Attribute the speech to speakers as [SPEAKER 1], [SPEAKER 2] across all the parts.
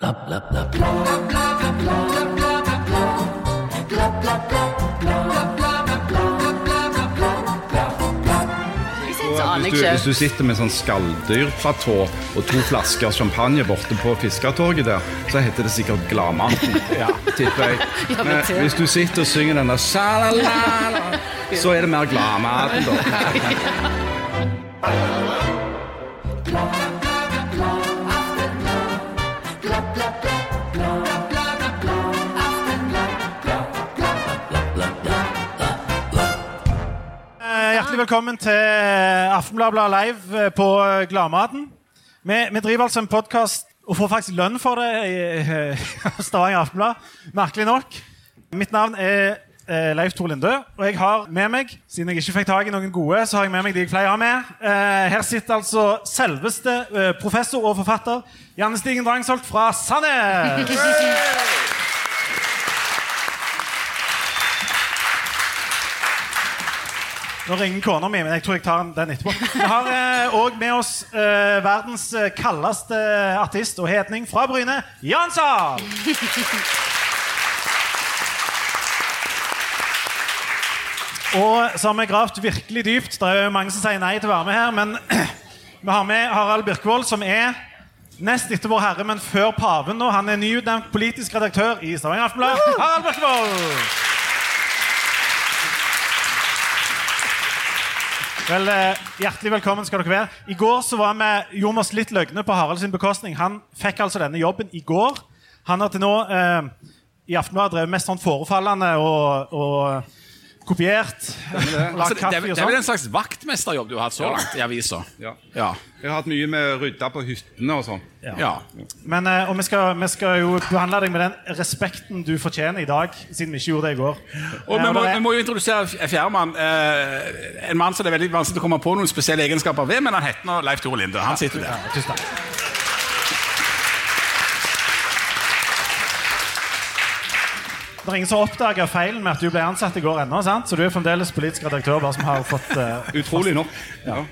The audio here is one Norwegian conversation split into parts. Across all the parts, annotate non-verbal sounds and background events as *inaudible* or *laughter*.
[SPEAKER 1] Hvis du, hvis du sitter med sånn skalldyrplatå og to flasker champagne borte på fisketorget der, så heter det sikkert Gladmannen, *laughs* Ja, tipper jeg. *laughs* Men hvis du sitter og synger den der «Sjalalala», så er det mer Gladmannen, da. *laughs*
[SPEAKER 2] Hjertelig velkommen til Aftenbladet Live eh, på Gladmaten. Vi, vi driver altså en podkast og får faktisk lønn for det i *laughs* i Stavanger Aftenblad. Merkelig nok. Mitt navn er eh, Leif Tor Lindø, og jeg har med meg siden jeg ikke fikk tak i noen gode, så har jeg med meg de jeg pleier å ha med. Eh, her sitter altså selveste eh, professor og forfatter Janne Stigen Drangsholt fra Sandnes. *laughs* Nå ringer kona mi, men jeg tror jeg tar den etterpå. Vi har òg med oss eh, verdens eh, kaldeste artist og hetning fra Bryne, Jan Sahl. Og så har vi gravd virkelig dypt. Det er jo mange som sier nei til å være med her, men *clears throat* vi har med Harald Birkvold, som er nest etter Vår Herre, men før paven nå. Han er nyutnevnt politisk redaktør i Stavanger Aftenblad. Harald Birkvold! Vel, eh, Hjertelig velkommen skal dere være. I går så var vi gjorde vi oss litt løgne på Harald sin bekostning. Han fikk altså denne jobben i går. Han har til nå eh, i Aftenbladet drevet mest sånn forefallende og, og kopiert.
[SPEAKER 3] Altså, det, er- det er vel
[SPEAKER 2] sånn.
[SPEAKER 3] en slags vaktmesterjobb du har hatt så langt i avisa.
[SPEAKER 1] Ja.
[SPEAKER 3] Ja.
[SPEAKER 1] Jeg har hatt mye med å rydde på hyttene og sånn.
[SPEAKER 3] ja.
[SPEAKER 2] Men, eh, og vi skal, vi skal jo behandle deg med den respekten du fortjener i dag, siden vi ikke gjorde det i går.
[SPEAKER 3] Og
[SPEAKER 2] Eh,
[SPEAKER 3] vi må,
[SPEAKER 2] det er-
[SPEAKER 3] vi må jo introdusere fjerdemann. Eh, en mann som det er veldig vanskelig å komme på noen spesielle egenskaper ved, men han heter nå Leif Tore Linde. Han sitter der.
[SPEAKER 2] Tusen takk. Det er ingen som oppdaga feilen med at du ble ansatt i går ennå, så du er fremdeles politisk redaktør. bare som har fått... uh, *laughs*
[SPEAKER 1] Utrolig nok. Ja.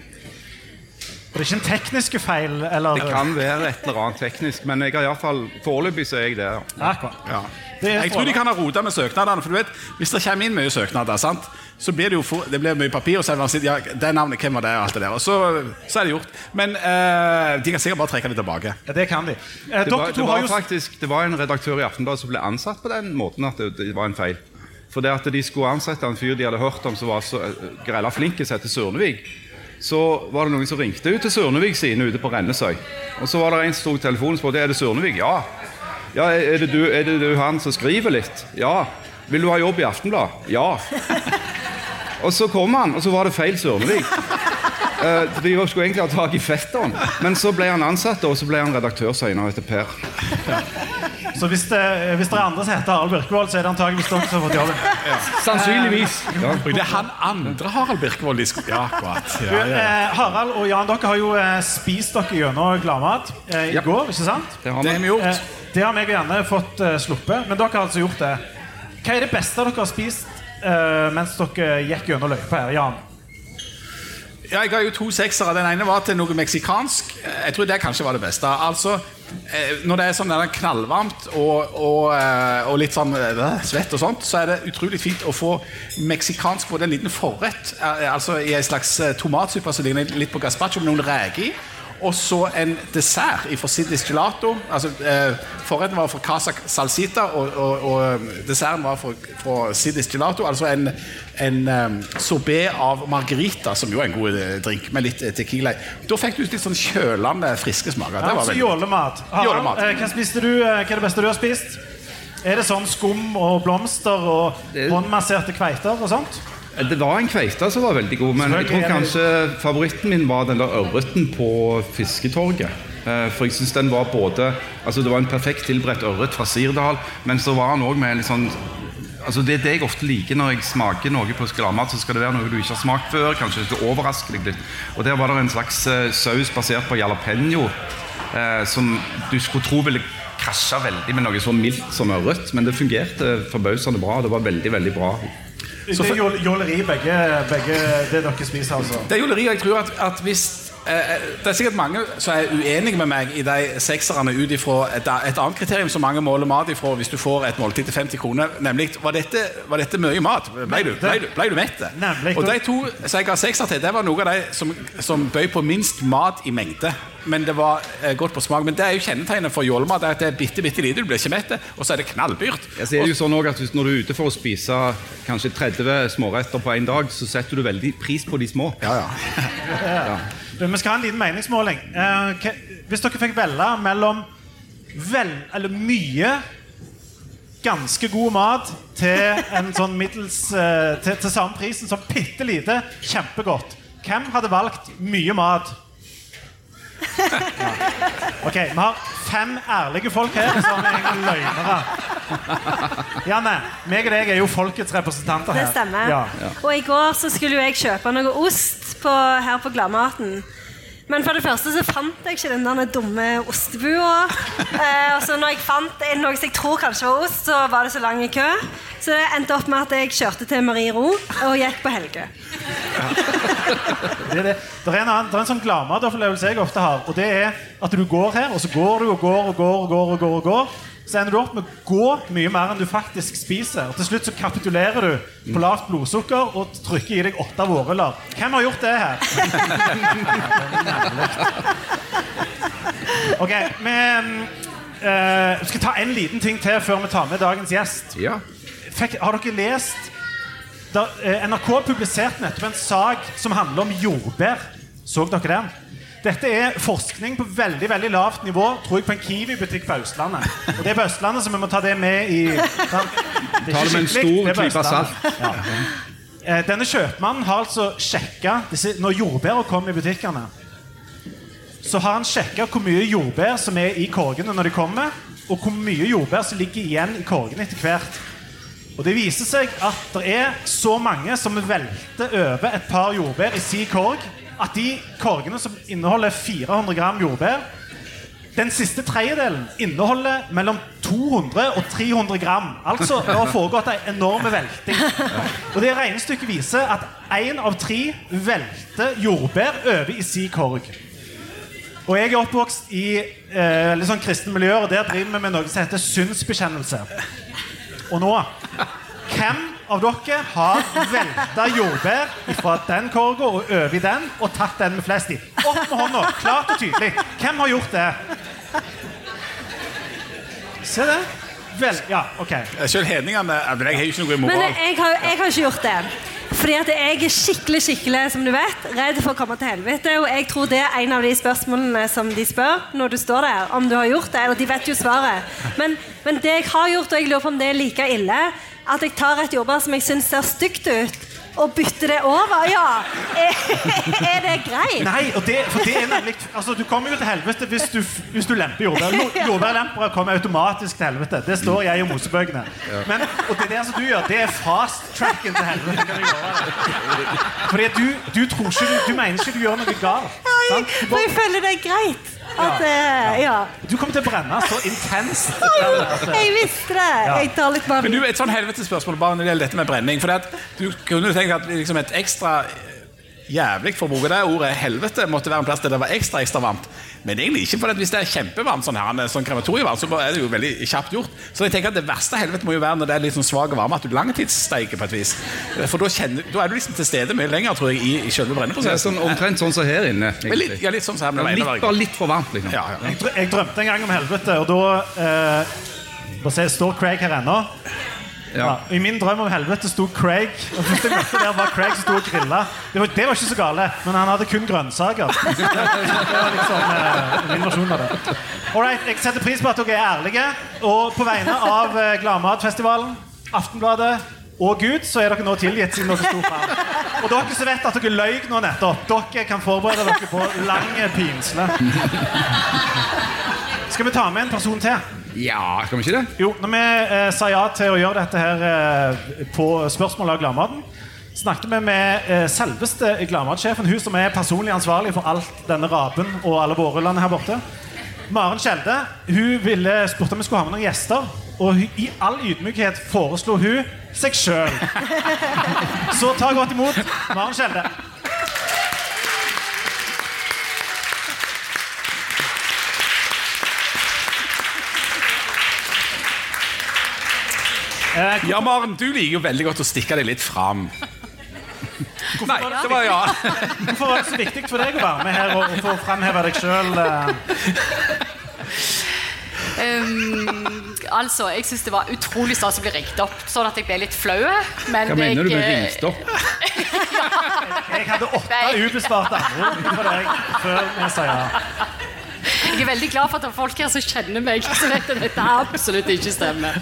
[SPEAKER 2] det er ikke en teknisk feil? eller...
[SPEAKER 1] Det kan være et eller annet teknisk, men jeg har i hvert fall, foreløpig så er jeg der.
[SPEAKER 2] Ja.
[SPEAKER 3] Ja.
[SPEAKER 2] Det
[SPEAKER 3] Jeg tror de kan ha rota med søknadene. For du vet, Hvis det kommer inn mye søknader, sant? Så blir det jo for, det blir mye papir. Og så er det vanskelig, ja, det navnet, hvem var det? Og alt det der. Og så, så er det gjort. Men eh, de kan sikkert bare trekke det tilbake.
[SPEAKER 2] Ja, det kan de. Eh,
[SPEAKER 1] Det
[SPEAKER 2] dere
[SPEAKER 1] var,
[SPEAKER 2] to
[SPEAKER 1] det var
[SPEAKER 2] jo
[SPEAKER 1] faktisk det var en redaktør i Aftenbladet som ble ansatt på den måten at det, det var en feil. For det at de skulle ansette en fyr de hadde hørt om som var så uh, grella flink, som heter Sørnevik, så var det noen som ringte ut til Sørnevik sine ute på Rennesøy. Og så var det en som tok telefonen og spurte er det Sørnevik. Ja. ja er, det du, er det du han som skriver litt? Ja. Vil du ha jobb i Aftenbladet? Ja. Og så kom han, og så var det feil Sørnevik. Uh, de skulle egentlig ha tak i fetteren, men så ble han ansatt, og så ble han redaktør senere etter Per.
[SPEAKER 2] Så hvis det, hvis det er andre som heter Harald Birkevold, så er det antakeligvis dere som har fått jobben.
[SPEAKER 1] Sannsynligvis. Ja.
[SPEAKER 3] Det er han andre Harald Birkevold de skulle Ja, akkurat. Ja, ja.
[SPEAKER 2] eh, Harald og Jan, dere har jo eh, spist dere gjennom gladmat eh, i
[SPEAKER 1] Ja.
[SPEAKER 2] går, ikke sant?
[SPEAKER 1] Det har vi, Det
[SPEAKER 3] har vi gjort.
[SPEAKER 2] Eh, det har meg og Janne fått eh, sluppet, men dere har altså gjort det. Hva er det beste dere har spist eh, mens dere gikk gjennom løypa her? Jan?
[SPEAKER 3] Ja, jeg ga jo to seksere. Den ene var til noe meksikansk. Jeg tror det kanskje var det beste. Altså, eh, Når det er sånn knallvarmt og, og, eh, og litt sånn svett, og sånt, så er det utrolig fint å få meksikansk både en liten forrett, altså i en slags tomatsuppe som ligner litt på gazpacho med noen reker i. Og så en dessert fra Sidis Gelato. Altså, eh, forretten var fra Casa Salsita, og, og, og desserten var fra, fra Sidis Gelato. Altså en, en um, sorbet av margarita, som jo er en god eh, drink, med litt eh, tequila. i. Da fikk du litt sånn kjølende, friske smaker. Det var
[SPEAKER 2] Altså jålemat.
[SPEAKER 3] Jålemat.
[SPEAKER 2] eh, hva, spiste du, eh, hva er det beste du har spist? Er det sånn skum og blomster og håndmasserte kveiter og sånt?
[SPEAKER 1] Det var en kveite som var veldig god, men jeg tror kanskje favoritten min var den der ørreten på Fisketorget. Eh, For jeg synes den var både Altså Det var en perfekt tilberedt ørret fra Sirdal, men så var den òg med en litt sånn Altså Det er det jeg ofte liker når jeg smaker noe på skalamat. Så skal det være noe du ikke har smakt før. Kanskje det overrasker overraske deg litt. Og Der var det en slags eh, saus basert på jalapeño eh, som du skulle tro ville krasja veldig med noe så mildt som ørret. Men det fungerte forbausende bra. Det var veldig, veldig bra.
[SPEAKER 2] Det er jål- jåleri, begge, begge det dere spiser, altså.
[SPEAKER 3] Det er jåleri. Jeg tror at, at hvis Det er sikkert mange som er uenige med meg i de sekserne ut ifra et, et annet kriterium som mange måler mat ifra hvis du får et måltid til 50 kroner, nemlig var dette, var dette mye mat? Ble du, ble du, ble du mett? Og de to som jeg ga sekser til, det var noe av de som, som bøy på minst mat i mengde. Men det var eh, godt på smak. Men det er jo kjennetegnet for jålemat. det er at Det er bitte, bitte lite, du blir ikke mett, og så er det knallbyrt.
[SPEAKER 1] Ja, så er det jo sånn også at hvis, Når du er ute for å spise kanskje 30 småretter på én dag, så setter du veldig pris på de små.
[SPEAKER 3] Ja, ja. *laughs*
[SPEAKER 2] Du, Vi skal ha en liten meningsmåling. Eh, hvis dere fikk velge mellom vel, eller mye ganske god mat til en sånn middels eh, til, til samme prisen som bitte lite kjempegodt, hvem hadde valgt mye mat? Ja. *laughs* Ok, Vi har fem ærlige folk her, som er løgnere. Janne, meg og deg er jo folkets representanter her.
[SPEAKER 4] Det stemmer.
[SPEAKER 2] Ja.
[SPEAKER 4] Og i går så skulle jo jeg kjøpe noe ost på, her på Gladmaten. Men for det første så fant jeg ikke den der dumme ostebua. Eh, og så når jeg fant noe som jeg tror kanskje var ost, så var det så lang i kø. Så det endte opp med at jeg kjørte til Marie Ro og gikk på Helgø.
[SPEAKER 2] Det er, det. Det er en, annen, det er en sånn gladmatopplevelse jeg ofte har. Og det er at du går her, og så går du og går og går og går. og går og går Så ender du opp med å gå mye mer enn du faktisk spiser. Og til slutt så kapitulerer du på lavt blodsukker og trykker i deg åtte vårruller. Hvem har gjort det her? *laughs* Ok, vi uh, skal ta en liten ting til før vi tar med dagens gjest.
[SPEAKER 1] Ja.
[SPEAKER 2] Fikk, har dere lest da, uh, NRK publiserte nettopp en sak som handler om jordbær. Så dere den? Dette er forskning på veldig veldig lavt nivå tror jeg, på en Kiwi-butikk på Østlandet. Og det er på Østlandet, så vi må ta det med i sant? Det er
[SPEAKER 1] Ta
[SPEAKER 2] ikke
[SPEAKER 1] det med en
[SPEAKER 2] skikkelig, det
[SPEAKER 1] stor
[SPEAKER 2] er på Østlandet. Ja. Eh, Denne kjøpmannen har altså sjekka Når jordbæra kom i butikkene, så har han sjekka hvor mye jordbær som er i korgene når de kommer, og hvor mye jordbær som ligger igjen i korgene etter hvert. Og Det viser seg at det er så mange som velter over et par jordbær i si korg, at de korgene som inneholder 400 gram jordbær, den siste tredjedelen inneholder mellom 200 og 300 gram. Altså det har foregått en enorm velting. Og det regnestykket viser at én av tre velter jordbær over i si korg. Og jeg er oppvokst i eh, litt sånn kristne miljøer, og der driver vi med noe som heter synsbekjennelse. Og nå Hvem av dere har velta jordbær fra den korga og over i den og tatt den med flest i? Opp med hånda, klart og tydelig. Hvem har gjort det? Se det. Vel, ja, ok.
[SPEAKER 3] Selv hedningene men Jeg har jo ikke noe
[SPEAKER 4] Men jeg har, jeg har ikke gjort det. Fordi at jeg er skikkelig skikkelig, som du vet, redd for å komme til helvete. Og jeg tror det er en av de spørsmålene som de spør når du står der. Om du har gjort det. Eller de vet jo svaret. Men, men det jeg har gjort, og jeg lurer på om det er like ille, at jeg tar et jordbær som jeg syns ser stygt ut, og bytter det over. Ja. Er, er det greit?
[SPEAKER 2] Nei, og det, for det er nemlig altså, Du kommer jo til helvete hvis du, hvis du lemper jordbær. Jo- Jordbærlempere kommer automatisk til helvete. Det står jeg i Mosebøkene. Men, og det der som du gjør, det er fast-tracken til helvete. Fordi du, du tror ikke du, du mener ikke du gjør noe galt. Sant? Du,
[SPEAKER 4] For jeg føler det er greit. At, eh, ja.
[SPEAKER 2] du kommer til å brenne så intenst.
[SPEAKER 4] Jeg visste det. Jeg tar litt
[SPEAKER 3] Men du. Et sånn helvetespørsmål bare når det gjelder dette med brenning. For det at Du kunne tenkt at liksom et ekstra jævlig, for å bruke det ordet, helvete måtte være en plass der det var ekstra ekstra varmt. Men egentlig ikke, for at hvis det er kjempevarmt, sånn her, sånn krematorievarmt, så er det jo veldig kjapt gjort. Så jeg tenker at det verste helvete må jo være når det er litt sånn svak varme, at du langtidssteiker på et vis. For da, kjenner, da er du liksom til stede mye lenger, tror jeg, i, i selve brenneprosessen.
[SPEAKER 1] sånn, omtrent sånn som her inne.
[SPEAKER 3] Litt, ja, litt sånn som her, men
[SPEAKER 1] litt, bare litt for varmt, liksom.
[SPEAKER 3] ja, ja.
[SPEAKER 2] Jeg, jeg drømte en gang om helvete, og da eh, Bare se, Står Craig her ennå? Ja. I min drøm om helvete sto Craig og første jeg der var Craig som sto og grilla. Det det var ikke så gale, men han hadde kun grønnsaker. *laughs* Det var liksom eh, min versjon av det. Alright, Jeg setter pris på at dere er ærlige. Og på vegne av eh, Gladmatfestivalen, Aftenbladet og Gud, så er dere nå tilgitt siden dere sto fram. Og dere som vet at dere løy nå nettopp, dere kan forberede dere på lang pinsle. Skal vi ta med en person til?
[SPEAKER 1] Ja, skal vi ikke det?
[SPEAKER 2] Jo, når vi eh, sa ja til å gjøre dette her eh, på spørsmål av Gladmaten, snakket vi med eh, selveste Gladmatsjefen, hun som er personlig ansvarlig for alt denne rapen og alle vårrullene her borte. Maren Skjelde hun ville spurte om vi skulle ha med noen gjester, og hun, i all ydmykhet foreslo hun seg sjøl. *laughs* Så ta godt imot Maren Skjelde.
[SPEAKER 3] Ja, Maren, du liker jo veldig godt å stikke deg litt fram. Nei, det var ja.
[SPEAKER 2] Hvorfor var det så viktig for deg å være med her og, få fremheve deg sjøl?
[SPEAKER 5] Um, altså, jeg syns det var utrolig stas å bli ringt opp, sånn at jeg ble litt flau. Men
[SPEAKER 1] Hva mener du
[SPEAKER 5] jeg,
[SPEAKER 1] med
[SPEAKER 5] ringt
[SPEAKER 1] opp? opp? *laughs*
[SPEAKER 2] Jeg hadde åtte ubesvarte anrop for deg før vi sa ja.
[SPEAKER 5] Jeg er veldig glad for at det er folk her som kjenner meg, så vet at dette absolutt ikke stemmer.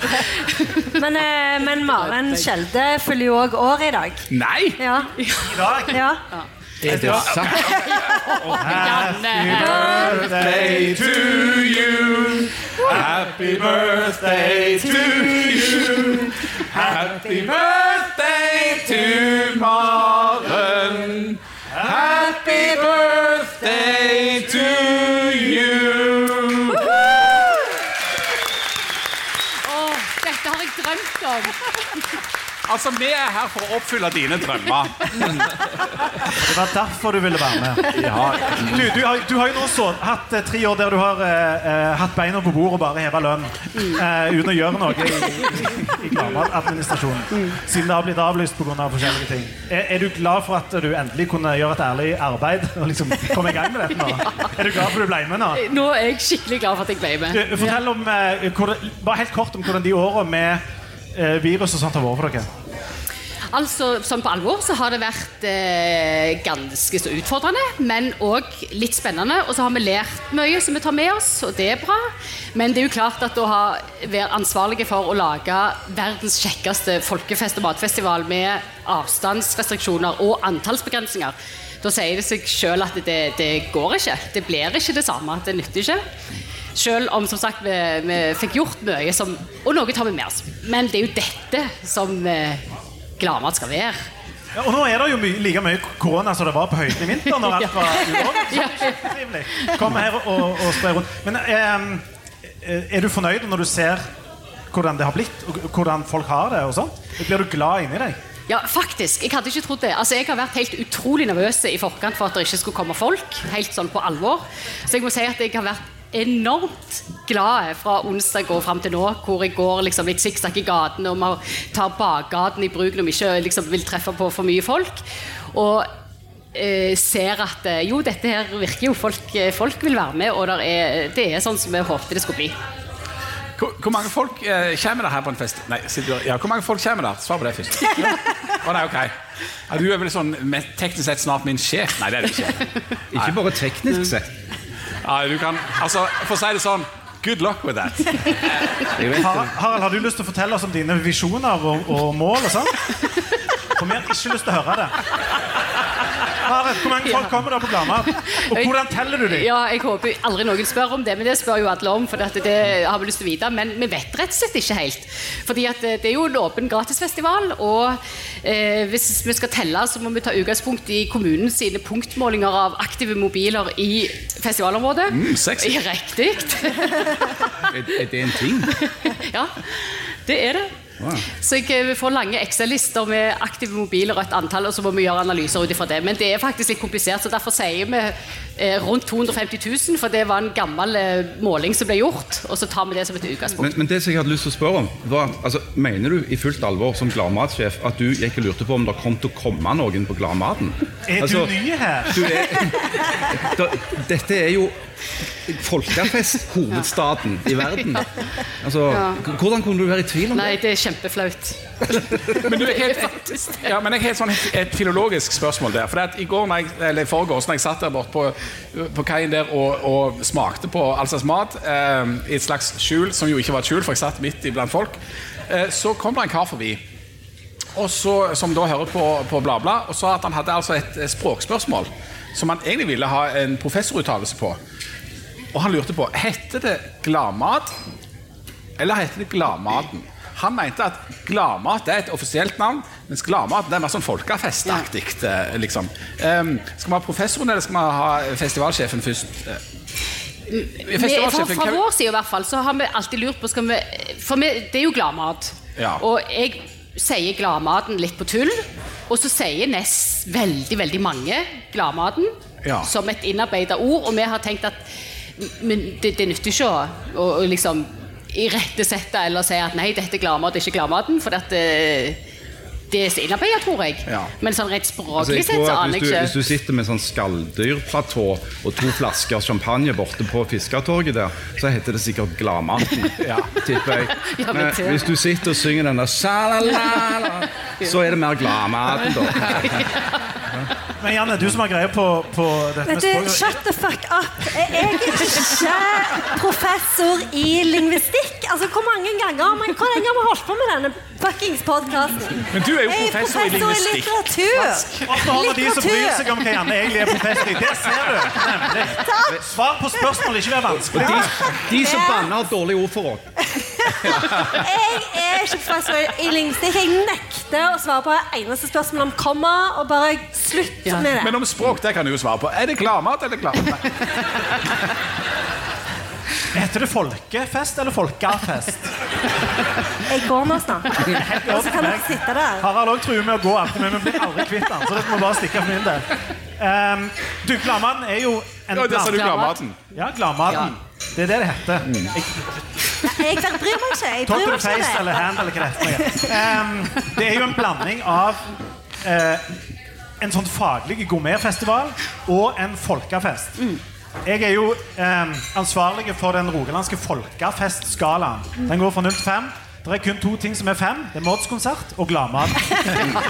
[SPEAKER 4] Men, eh, men Maren Skjelde fyller jo òg år i dag.
[SPEAKER 3] Nei!
[SPEAKER 4] Ja.
[SPEAKER 2] I dag
[SPEAKER 4] ja.
[SPEAKER 1] Er det sant?
[SPEAKER 5] Happy
[SPEAKER 2] birthday
[SPEAKER 3] to you. Happy birthday to you. Happy birthday to Maren. Happy birthday
[SPEAKER 5] jeg.
[SPEAKER 3] Altså, Vi er her for å oppfylle dine drømmer.
[SPEAKER 2] Det var derfor du ville være med. Du, du, har, du har jo nå så, hatt eh, tre år der du har eh, eh, hatt beina på bordet og bare heva lønn eh, uten å gjøre noe i, i, i Gladmat-administrasjonen. Siden det har blitt avlyst pga. Av forskjellige ting. Er, er du glad for at du endelig kunne gjøre et ærlig arbeid og liksom komme i gang med dette nå? *laughs* Er du glad for at du ble med nå?
[SPEAKER 5] Nå er jeg skikkelig glad for at jeg ble med.
[SPEAKER 2] Du, fortell om, eh, hvordan, bare helt kort om hvordan de åra med eh, virus og sånt har vært for dere.
[SPEAKER 5] Altså, sånn på alvor så har det vært eh, ganske så utfordrende, men òg litt spennende. Og så har vi lært mye som vi tar med oss, og det er bra. Men det er jo klart at å ha, være ansvarlige for å lage verdens kjekkeste folkefest og matfestival med avstandsrestriksjoner og antallsbegrensninger, da sier det seg sjøl at det, det går ikke. Det blir ikke det samme. Det nytter ikke. Selv om som sagt, vi, vi fikk gjort mye, som, og noe tar vi med oss. Men det er jo dette som eh, Gladmat skal være.
[SPEAKER 2] Ja, og nå er det jo my like mye korona som det var på høyden i vinter. Når alt var ulovlig. Kom her og, og spre rundt. Men eh, er du fornøyd når du ser hvordan det har blitt, og hvordan folk har det? og sånt? Blir du glad inni deg?
[SPEAKER 5] Ja, faktisk. Jeg hadde ikke trodd det. Altså, Jeg har vært helt utrolig nervøs i forkant for at det ikke skulle komme folk. Helt sånn på alvor. Så jeg må si at jeg har vært enormt glad fra onsdag og fram til nå, hvor jeg går liksom litt sikksakk i gatene og man tar bakgaten i bruk når vi ikke liksom, vil treffe på for mye folk. Og eh, ser at eh, jo, dette her virker jo. Folk, eh, folk vil være med, og der er, det er sånn som vi håpte det skulle bli.
[SPEAKER 3] Hvor, hvor mange folk eh, kommer der her på en fest? Nei, sitter ja, hvor mange folk kommer der? Svar på det først. *laughs* Å nei, ok. Ja, du er vel sånn teknisk sett snart min sjef? Nei, det er du ikke.
[SPEAKER 1] Ikke bare teknisk sett.
[SPEAKER 3] Ja, du kan, altså, For å si det sånn Good luck with that.
[SPEAKER 2] Har. Harald, har du lyst til å fortelle oss om dine visjoner og, og mål? og sånt? For vi har ikke lyst til å høre det. Harald, hvor mange folk kommer der på Gladmat? Og hvordan teller du dem?
[SPEAKER 5] Ja, jeg håper aldri noen spør om det, men det spør jo alle om. For det, det har vi lyst til å vite, Men vi vet rett og slett ikke helt. Fordi eh, det er jo en åpen gratisfestival, og eh, hvis vi skal telle, så må vi ta utgangspunkt i kommunen sine punktmålinger av aktive mobiler i festivalområdet.
[SPEAKER 3] Mm, sexy.
[SPEAKER 5] Riktig.
[SPEAKER 1] Er, er det en ting? *laughs*
[SPEAKER 5] ja, det er det. Så jeg eh, får lange Excel-lister med aktive mobiler og et antall, og så må vi gjøre analyser ut ifra det. Men det er faktisk litt komplisert, så derfor sier vi eh, rundt 250 000, for det var en gammel eh, måling som ble gjort, og så tar vi det som et utgangspunkt.
[SPEAKER 1] Men, men det som jeg hadde lyst til å spørre om var, altså, Mener du i fullt alvor som Gladmatsjef at du gikk og lurte på om det kom til å komme noen på Gladmaten?
[SPEAKER 2] Er
[SPEAKER 1] Altså,
[SPEAKER 2] du ny her?
[SPEAKER 1] du er, *laughs* da, dette er jo folkefest-hovedstaden *laughs* i verden. Altså, Hvordan kunne du være i tvil om
[SPEAKER 5] Nei,
[SPEAKER 1] det?
[SPEAKER 5] det er kjempeflaut. *laughs*
[SPEAKER 3] Men du, helt, ja, men jeg har et, sånn, et filologisk spørsmål der. For at i går, når jeg, eller i forgårs, når jeg satt der borte på, på kaien der og, og smakte på all slags mat eh, i et slags skjul, som jo ikke var et skjul, for jeg satt midt iblant folk, eh, så kom det en kar forbi. Og så, som da hører på, på Bladblad, og sa at han hadde altså et språkspørsmål som han egentlig ville ha en professoruttalelse på. Og han lurte på heter det gladmat eller heter det Gladmaten. Han mente at Gladmat er et offisielt navn, mens Gladmat er mer sånn folkefestaktig. eh, Liksom. Um, skal vi ha professoren, eller skal vi ha festivalsjefen først? Eh, Festivalsjefen,
[SPEAKER 5] fra, fra vår side i hvert fall, så har vi alltid lurt på vi, For vi, det er jo gladmat.
[SPEAKER 3] Ja.
[SPEAKER 5] Og jeg sier gladmaten litt på tull. Og så sier Ness veldig, veldig mange gladmaten
[SPEAKER 3] Ja.
[SPEAKER 5] som et innarbeidet ord. Og vi har tenkt at men det, det nytter ikke å, å, å liksom irettesette eller si at nei, dette er gladmat, ikke gladmaten. For at, eh, det er innarbeidet, tror jeg.
[SPEAKER 3] Ja.
[SPEAKER 5] Men sånn
[SPEAKER 1] Altså,
[SPEAKER 5] språklig
[SPEAKER 1] altså,
[SPEAKER 5] sett så aner jeg ikke.
[SPEAKER 1] hvis du sitter med sånn skalldyrplatå og to flasker champagne borte på Fisketorget der, så heter det sikkert Gladmaten. *laughs* ja. tipper jeg. *laughs*
[SPEAKER 5] Ja, men
[SPEAKER 1] Men hvis du sitter og synger den der *laughs* så er det mer Gladmaten, da.
[SPEAKER 2] Men Janne, du som har greie på, på dette med
[SPEAKER 4] Vet du,
[SPEAKER 2] språk
[SPEAKER 4] shut the fuck up. Jeg er ikke professor i lingvistikk. Altså, Hvor mange ganger men Hvor lenge har vi holdt på med denne fuckings podkasten?
[SPEAKER 3] Men du er jo
[SPEAKER 4] Jeg er
[SPEAKER 3] professor i lingvistikk.
[SPEAKER 4] litteratur.
[SPEAKER 2] Har de som bryr seg om hva Janne egentlig er professor i. Det ser du, nemlig. Svar på spørsmål, ikke vær vanskelig.
[SPEAKER 1] De, de som banner, har dårlige ord for oss.
[SPEAKER 4] Jeg er ikke professor i lingvistikk. Jeg nekter å svare på eneste spørsmål om komma, og bare slutt
[SPEAKER 5] Ja.
[SPEAKER 4] med det.
[SPEAKER 3] Men om språk det kan du jo svare på. Er det gladmat eller gladmat? *laughs*
[SPEAKER 2] Heter det folkefest eller folkefest?
[SPEAKER 4] Jeg går nå snart. *laughs* Og så kan dere sitte der.
[SPEAKER 2] Harald òg truer med å gå men vi blir aldri kvitt han. Så dette må bare stikke for min del. Um, du, Gladmaten er jo en
[SPEAKER 3] Ja, der sa du gladmaten.
[SPEAKER 2] Ja, Gladmaten. Det er det det heter. Jeg,
[SPEAKER 4] Jeg bryr meg ikke. Jeg
[SPEAKER 2] Top
[SPEAKER 4] bryr
[SPEAKER 2] of
[SPEAKER 4] meg
[SPEAKER 2] the face
[SPEAKER 4] ikke om
[SPEAKER 2] eller hand eller hva det heter. Um, det er jo en blanding av eh, en sånn faglig gourmetfestival og en folkefest. Jeg er jo eh, ansvarlig for den rogalandske folkefestskalaen. Den går fra 0 til 5. Det er kun to ting som er fem. Det er Mods-konsert og gladmat.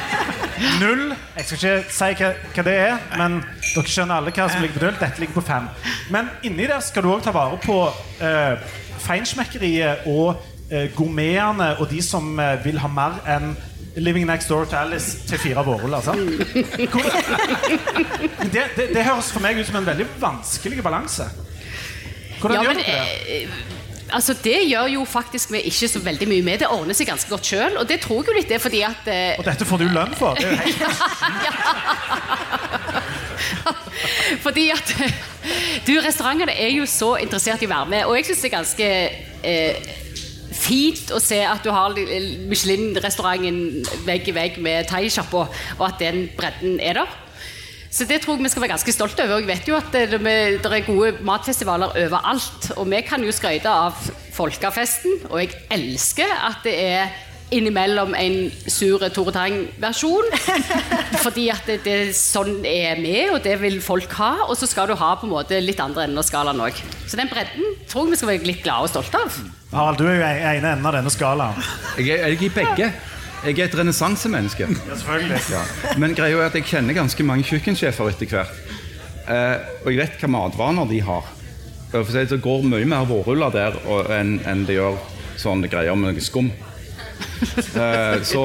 [SPEAKER 2] *laughs* Null Jeg skal ikke si hva, hva det er, men dere skjønner alle hva som ligger på null. Dette ligger på fem. Men inni der skal du òg ta vare på eh, feinschmeckeriet og eh, gourmetene og de som eh, vil ha mer enn Living Next Door to Alice til fire vårruller. sant? Hvor- Det, det, det høres for meg ut som en veldig vanskelig balanse. Hvordan
[SPEAKER 5] Ja,
[SPEAKER 2] gjør
[SPEAKER 5] men,
[SPEAKER 2] dere det?
[SPEAKER 5] eh, altså Det gjør jo faktisk vi ikke så veldig mye med. Det ordner seg ganske godt sjøl. Og det tror jeg jo litt er fordi at eh,
[SPEAKER 2] Og dette får du lønn for. Det er jo helt *laughs*
[SPEAKER 5] Fordi at Du, restaurantene er jo så interessert i å være med, og jeg syns det er ganske eh, fint å se at du har Michelin-restauranten vegg i vegg med thaisjappa, og at den bredden er der. Så det tror jeg vi skal være ganske stolte over. Jeg vet jo at det, det er gode matfestivaler overalt. Og vi kan jo skryte av Folkefesten, og jeg elsker at det er innimellom en sur Tore Tang-versjon. *laughs* Fordi at det, det sånn er med, og det vil folk ha. Og så skal du ha på en måte litt andre enden av skalaen òg. Så den bredden tror jeg vi skal være litt glade og stolte av.
[SPEAKER 2] Harald, du er jo i ene enden av denne skalaen.
[SPEAKER 1] Jeg er, jeg er i begge. Jeg er et renessansemenneske.
[SPEAKER 2] Ja, selvfølgelig.
[SPEAKER 1] Ja. Men greia er at jeg kjenner ganske mange kjøkkensjefer etter hvert. Eh, og jeg vet hvilke matvaner de har. For det, går mye mer vårruller der enn det gjør sånne greier med skum. Eh, så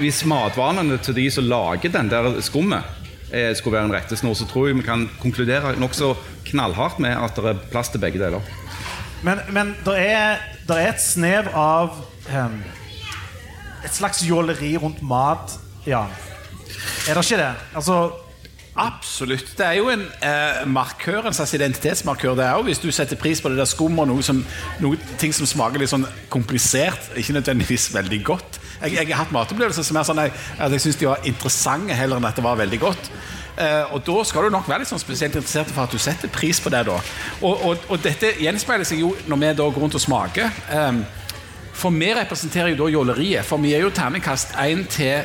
[SPEAKER 1] hvis matvanene til de som lager den der skummet, eh, skulle være en rettesnor, så tror jeg vi kan konkludere nokså knallhardt med at det er plass til begge deler.
[SPEAKER 2] Men, men det er, er et snev av em, Et slags jåleri rundt mat, ja. Er det ikke det? Altså,
[SPEAKER 3] Absolutt. Det er jo en eh, markør, en slags identitetsmarkør. det er jo Hvis du setter pris på det der skum og noe, som, noe ting som smaker litt sånn komplisert, ikke nødvendigvis veldig godt. Jeg, jeg har hatt matopplevelser som er sånn jeg, at jeg syns de var interessante heller enn at det var veldig godt. Eh, og da skal du nok være litt sånn spesielt interessert for at du setter pris på det. da Og, og, og dette gjenspeiler seg jo når vi da går rundt og smaker. Eh, for vi representerer jo da jåleriet, for vi er jo terningkast én til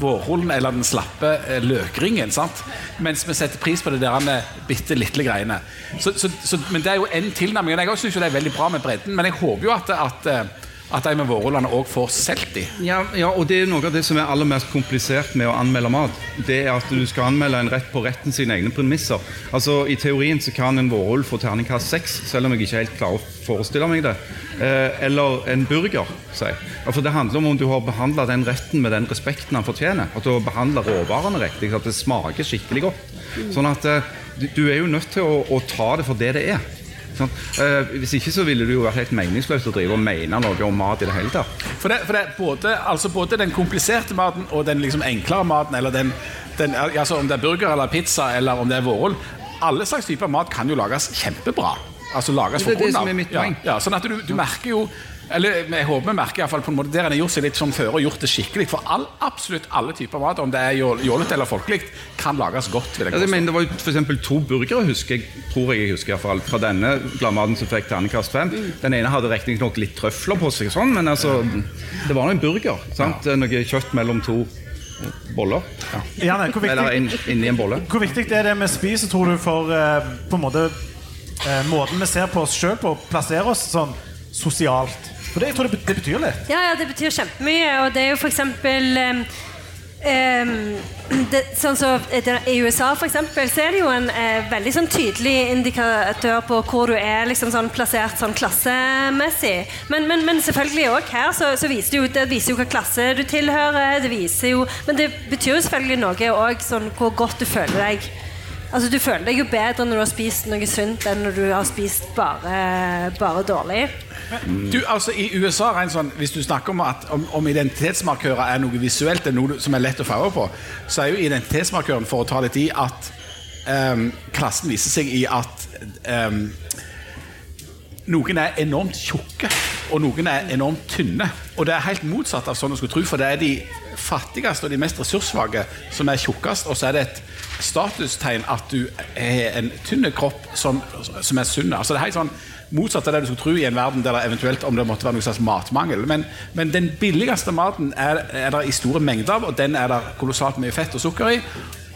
[SPEAKER 3] vårrullen eller den slappe eh, løkringen. sant? Mens vi setter pris på det der med bitte lille greiene. Så, så, så, men det er jo en tilnærming. og Jeg syns det er veldig bra med bredden, men jeg håper jo at, at, eh, at de med vårrullene òg får solgt i.
[SPEAKER 1] Ja, ja, og det er noe av det som er aller mest komplisert med å anmelde mat. Det er at du skal anmelde en rett på retten sine egne premisser. Altså, I teorien så kan en vårrull få terningkast seks, selv om jeg ikke helt klarer å forestille meg det. Eh, eller en burger, si. jeg. For det handler om om du har behandla den retten med den respekten han fortjener. At du har behandla råvarene riktig, at det smaker skikkelig godt. Sånn at eh, du er jo nødt til å, å ta det for det det er. Sånn. Eh, hvis ikke så ville det jo vært helt meningsløst å drive og mene noe om mat i det hele tatt.
[SPEAKER 3] For det, for det både, altså både den kompliserte maten og den liksom enklere maten, eller den, den, altså om det er burger eller pizza eller om det er vårrull Alle slags typer mat kan jo lages kjempebra. altså lages
[SPEAKER 1] Det er det som er mitt
[SPEAKER 3] Ja. Ja, sånn at du, du merker jo eller jeg håper vi merker i hvert fall på en måte Der en har gjort seg litt sånn føre og gjort det skikkelig. For all, absolutt alle typer mat, om det er jål- jålete eller folkelig, kan lages godt. vil jeg
[SPEAKER 1] Ja, jeg mener, det var jo eksempel to burgere husker jeg, tror jeg jeg husker i hvert fall, fra denne gladmaten som fikk terningkast fem. Den ene hadde riktignok litt trøfler på seg, sånn, men altså, det var nå en burger. sant? Noe kjøtt mellom to boller.
[SPEAKER 2] Janne, hvor
[SPEAKER 1] Eller
[SPEAKER 2] viktig,
[SPEAKER 1] inn, inni en bolle.
[SPEAKER 2] hvor viktig er det vi spiser, tror du, for eh, på en måte eh, måten vi ser på oss sjøl på, å plassere oss sånn sosialt? For det, jeg tror det, det betyr litt.
[SPEAKER 4] Ja, ja, det betyr kjempemye. Og det er jo for em, det, sånn så, det, I USA for så er det jo en eh, veldig sånn tydelig indikatør på hvor du er liksom sånn plassert sånn klassemessig. Men, men, men selvfølgelig òg her så, så viser det, jo, det viser jo hva klasse du tilhører. Det viser jo, men det betyr jo selvfølgelig noe òg sånn hvor godt du føler deg. Altså Du føler deg jo bedre når du har spist noe sunt enn når du har spist bare, bare dårlig.
[SPEAKER 3] Du, altså I USA, rent sånn, hvis du snakker om at om, om identitetsmarkører er noe visuelt, det er noe som er lett å farge på, så er jo identitetsmarkøren for å ta litt i at um, klassen viser seg i at um, noen er enormt tjukke, og noen er enormt tynne. Og det er helt motsatt av sånn å skulle tro, for det er de fattigste og de mest ressurssvake som er tjukkest, og så er det et statustegn at du har en tynn kropp som, som er sunn. Altså det er helt sånn motsatt av det du skulle tro i en verden der det eventuelt om det måtte være noe slags matmangel. Men, men den billigste maten er, er det i store mengder av, og den er det kolossalt mye fett og sukker i.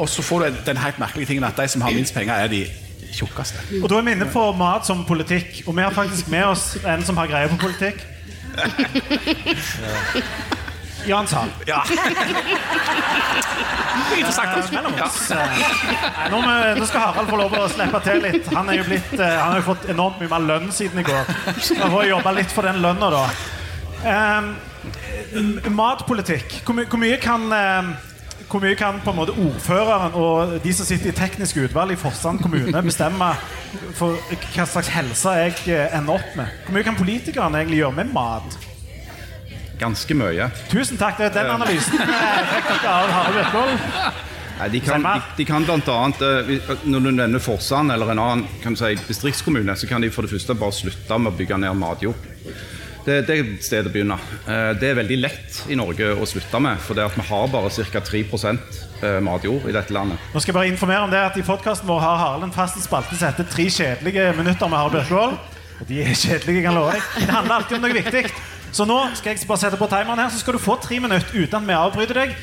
[SPEAKER 3] Og så får du den helt merkelige tingen at de som har minst penger, er de tjukkeste.
[SPEAKER 2] Og da er vi inne på mat som politikk, og vi har faktisk med oss en som har greie på politikk. *laughs* Jan Sahl.
[SPEAKER 3] Ja.
[SPEAKER 2] Nå, nå skal Harald få lov å slippe til litt. Han, er jo blitt, eh, han har jo fått enormt mye mer lønn siden i går. Han får jobbe litt for den lønna, da. Um, matpolitikk. Hvor, my hvor mye kan um, hvor mye kan på en måte ordføreren og de som sitter i teknisk utvalg i Forsand kommune, bestemme for hva slags helse jeg eh, ender opp med? Hvor mye kan politikerne egentlig gjøre med mat?
[SPEAKER 1] Ganske mye.
[SPEAKER 2] Tusen takk. Det er den analysen eh, fikk dere av Harald Virkvold.
[SPEAKER 1] Nei, de, kan, de, de kan blant annet, eh, Når du nevner Forsand eller en annen kan si, distriktskommune, så kan de for det første bare slutte med å bygge ned matjord. Det, det er stedet sted å begynne. Eh, Det er veldig lett i Norge å slutte med, for det at vi har bare ca. 3 eh, matjord i dette landet.
[SPEAKER 2] Nå skal jeg bare informere om det at I podkasten vår har Harald en fast spalte som heter 'Tre kjedelige minutter med Harald Bjørkvold'. Og de er kjedelige, kan jeg love deg. Det handler alltid om noe viktig. Så nå skal jeg bare sette på timeren her, så skal du få tre minutter uten at vi avbryter deg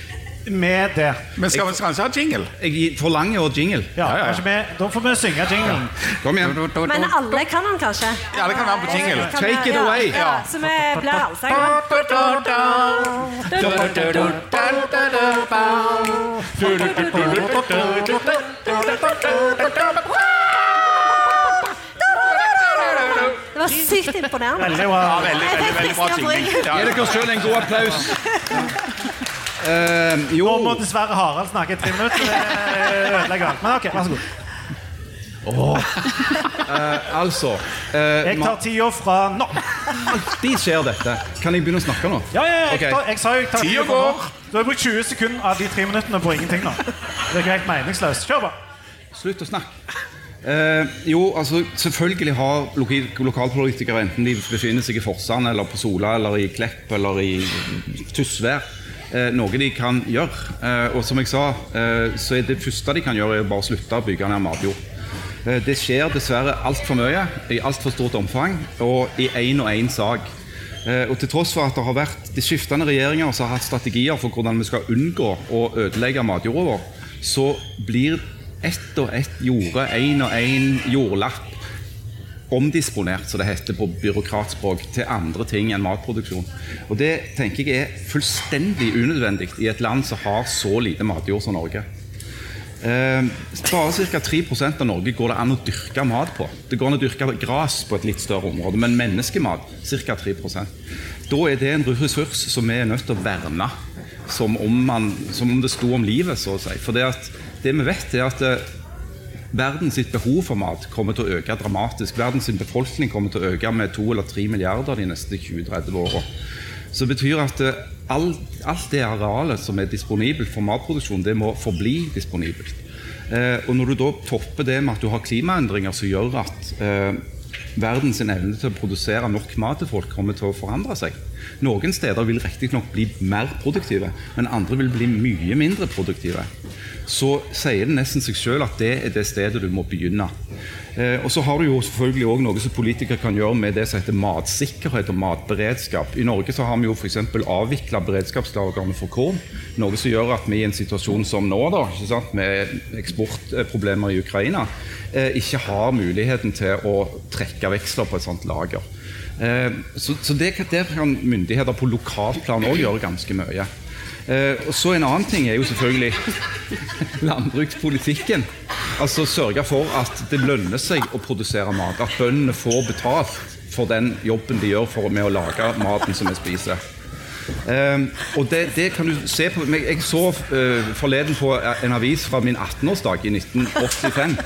[SPEAKER 2] med det.
[SPEAKER 3] Men skal vi kanskje ha jingle?
[SPEAKER 1] Jeg forlanger jo jingle.
[SPEAKER 2] Ja,
[SPEAKER 3] Ja, ja,
[SPEAKER 2] vi, Da får vi synge jinglen.
[SPEAKER 1] Kom igjen.
[SPEAKER 4] Men alle kan den kanskje?
[SPEAKER 3] Ja, det kan være på jingle.
[SPEAKER 1] Take it
[SPEAKER 4] ja,
[SPEAKER 1] away.
[SPEAKER 4] Ja, så vi blir allsangere. Det var sykt imponerende.
[SPEAKER 2] Veldig bra.
[SPEAKER 3] Ja, veldig, veldig, veldig bra Ja,
[SPEAKER 1] Gi dere selv en god applaus. Uh, jo,
[SPEAKER 2] Nå må dessverre Harald snakke i tre minutter. Det ødelegger alt. Men ok, vær så god.
[SPEAKER 1] altså uh,
[SPEAKER 2] Jeg tar tida fra nå.
[SPEAKER 1] De skjer dette. Kan jeg begynne å snakke nå?
[SPEAKER 2] Ja, ja, ja, jeg,
[SPEAKER 1] Ok.
[SPEAKER 2] tar, jeg sa jo jeg tar
[SPEAKER 3] Tida
[SPEAKER 2] fra nå. Du har brukt 20 sekunder av de tre minuttene på ingenting nå. Det er helt meningsløst. Kjør på.
[SPEAKER 1] Slutt å snakke. Eh, jo, altså Selvfølgelig har loki- lokalpolitikere, enten de befinner seg i Forsand, eller på Sola, eller i Klepp eller i Tysvær, eh, noe de kan gjøre. Eh, og som jeg sa, eh, så er det første de kan gjøre, er bare å slutte å bygge ned matjord. Eh, det skjer dessverre altfor mye, i altfor stort omfang, og i én og én sak. Eh, og til tross for at det har vært de skiftende regjeringer som har hatt strategier for hvordan vi skal unngå å ødelegge matjorda vår, så blir ett og ett jorde, én og én jordlapp, omdisponert, som det heter på byråkratspråk, til andre ting enn matproduksjon. Og Det tenker jeg er fullstendig unødvendig i et land som har så lite matjord som Norge. Eh, bare ca. 3% av Norge går det an å dyrke mat på. Det går an å dyrke gras på et litt større område, men menneskemat ca. 3% Da er det en ressurs som vi er nødt til å verne som om, man, som om det sto om livet, så å si. For det, at, det vi vet, er at Verdens behov for mat kommer til å øke dramatisk. Verdens befolkning kommer til å øke med 2 eller 3 milliarder de neste 20-30 åra. Så det betyr at alt, alt det arealet som er disponibelt for matproduksjon, det må forbli disponibelt. Eh, og når du da topper det med at du har klimaendringer som gjør at eh, verden sin evne til å produsere nok mat til folk kommer til å forandre seg. Noen steder vil riktignok bli mer produktive, men andre vil bli mye mindre produktive. Så sier det nesten seg selv at det er det stedet du må begynne. Eh, og så har du jo selvfølgelig også noe som politikere kan gjøre med det som heter matsikkerhet og matberedskap. I Norge så har vi jo f.eks. avvikla beredskapslagrene for korn. Noe som gjør at vi i en situasjon som nå, da, med eksportproblemer i Ukraina, eh, ikke har muligheten til å trekke veksler på et sånt lager. Eh, så, så det, der kan myndigheter på lokalt plan òg gjøre ganske mye. Eh, og så En annen ting er jo selvfølgelig *laughs* landbrukspolitikken. Altså Sørge for at det lønner seg å produsere mat. At bøndene får betalt for den jobben de gjør med å lage maten som vi spiser. Um, og det, det, kan du se på Jeg så uh, forleden på en avis fra min 18-årsdag i 1985.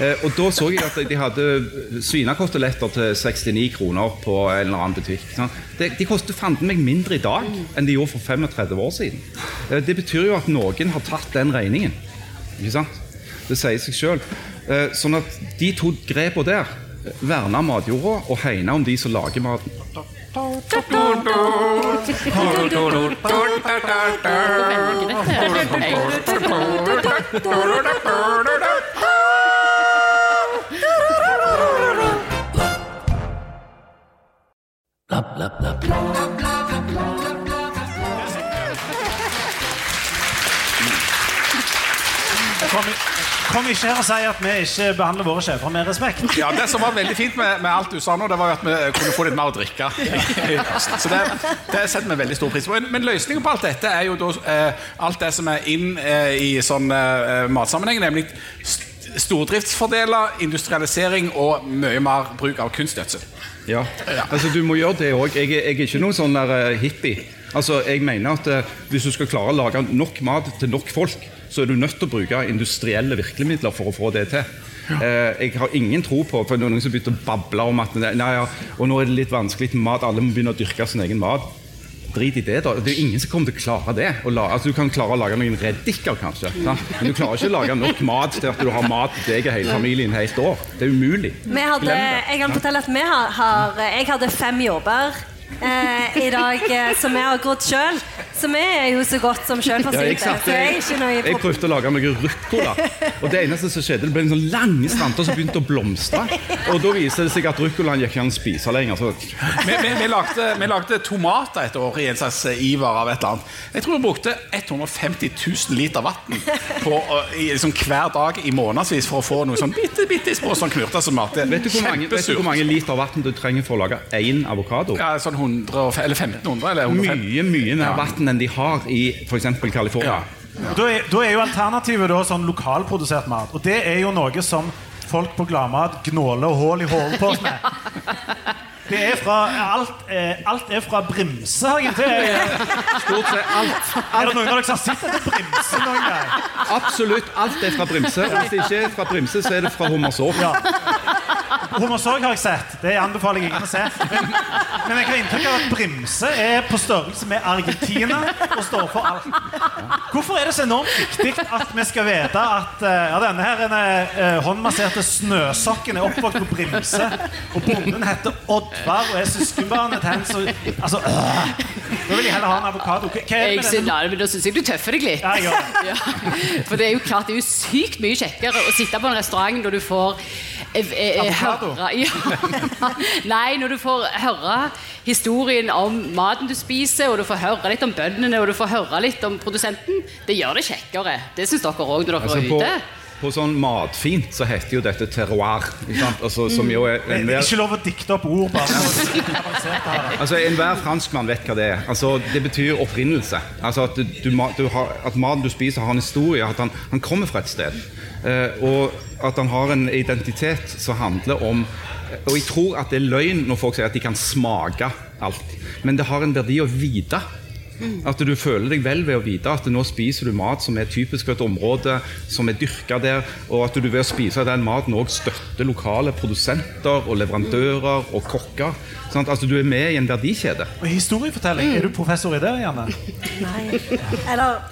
[SPEAKER 1] Uh, og Da så jeg at de hadde svinekoteletter til 69 kroner på en eller annen butikk. Det, de koster fanden meg mindre i dag enn de gjorde for 35 år siden. Uh, det betyr jo at noen har tatt den regningen. Ikke sant? Det sier seg sjøl. sånn at de to grepene der, verna matjorda og hegna om de som lager maten
[SPEAKER 2] Lapp, lapp, kom ikke her og si at vi ikke behandler våre sjefer med respekt.
[SPEAKER 3] Ja, Det som var veldig fint med, med alt du sa nå, det var jo at vi kunne få litt mer å drikke. *laughs* *laughs* Så det, det setter vi veldig stor pris på. Men, men løsningen på alt dette er jo da eh, alt det som er inn eh, i sånn eh, matsammenheng, nemlig stordriftsfordeler, industrialisering og mye mer bruk av kunstgjødsel.
[SPEAKER 1] Ja, altså du må gjøre det òg. Jeg, jeg, er ikke noen sånn der, uh, hippie. Altså, jeg mener at uh, Hvis du skal klare å lage nok mat til nok folk, så er du nødt til å bruke industrielle virkemidler for å få det til. Ja. Uh, jeg har ingen tro på for noen som begynte å bable om at nei, ja, og nå er det litt vanskelig med mat, alle må begynne å dyrke sin egen mat. Drit i det, da. Det er ingen som kommer til å klare det. La, altså, du kan klare å lage noen reddiker, kanskje. Da. Men du klarer ikke å lage nok mat til at du har mat til deg og hele familien helt år. Det er umulig.
[SPEAKER 4] Hadde, jeg kan fortelle at har, har Jeg hadde fem jobber eh, i dag eh, som vi har grodd sjøl. Så vi er jo så godt som sjølforsynte.
[SPEAKER 1] Ja, jeg, jeg, jeg, prøvde å lage meg ruccola, og det eneste som skjedde, det ble en sånn lange stranter som begynte å blomstre. Og da viste det seg at ruccolaen gikk ikke an å spise lenger.
[SPEAKER 3] Vi, vi, vi, lagde, vi, lagde, tomater et år i en slags iver av et eller annet. Jeg tror vi brukte 150 000 liter vann på, liksom, hver dag i månedsvis for å få noe sånn bitte, bitte små sånn knurter som mat.
[SPEAKER 1] Vet du hvor mange, vet du hvor mange liter vann du trenger for å lage én avokado?
[SPEAKER 3] Ja, sånn 100, eller 1500 eller 150.
[SPEAKER 1] Mye, mye mer vann enn de har i f.eks. California.
[SPEAKER 2] Ja. Da, er, da, er, jo alternativet da, sånn lokalprodusert mat. Og det er jo noe som folk på Gladmat gnåler hull i hodet på oss med. *laughs* Det er fra, alt, eh, alt er fra Brimse, har jeg til.
[SPEAKER 1] Stort sett alt.
[SPEAKER 2] Er det noen av dere som har sett etter Brimse noen gang?
[SPEAKER 1] Absolutt alt er fra Brimse. Og Hvis det ikke er fra Brimse, så er det fra Hummersåk. Ja.
[SPEAKER 2] Hummersorg har jeg sett. Det anbefaler jeg ingen å se. Men, men jeg har inntrykk av at Brimse er på størrelse med Argentina og står for alt. Hvorfor er det så enormt viktig at vi skal vite at uh, ja, denne her uh, håndmasserte snøsokken er oppvokst på Brimse, og bonden heter Oddvar og er søskenbarnet hans. som altså, øh, Da vil jeg heller ha en avokado.
[SPEAKER 5] Jeg synes, da syns jeg du tøffer deg litt. Ja, *laughs* ja. For det er jo klart, det er jo sykt mye kjekkere å sitte på en restaurant når du får høre ja. *laughs* Nei, når du får høre historien om maten du spiser, og du får høre litt om bøndene og du får høre litt om produsenten, det gjør det kjekkere. Det syns dere òg når dere altså, er ute.
[SPEAKER 1] På sånn matfint så heter jo dette terroir. Altså, som jo er
[SPEAKER 2] en hver... Ikke lov å dikte opp ord, bare. *laughs*
[SPEAKER 1] altså, Enhver franskmann vet hva det er. Altså, det betyr opprinnelse. Altså At, du, du har, at maten du spiser, har en historie. At han, han kommer fra et sted. Eh, og at han har en identitet som handler om Og jeg tror at det er løgn når folk sier at de kan smake alt. Men det har en verdi å vite. At du føler deg vel ved å vite at nå spiser du mat som er typisk for et område, som er dyrka der, og at du ved å spise den maten òg støtter lokale produsenter og leverandører og kokker. Sånn altså Du er med i en verdikjede.
[SPEAKER 2] Og Historiefortelling, er du professor i det, Janne?
[SPEAKER 4] Nei. Eller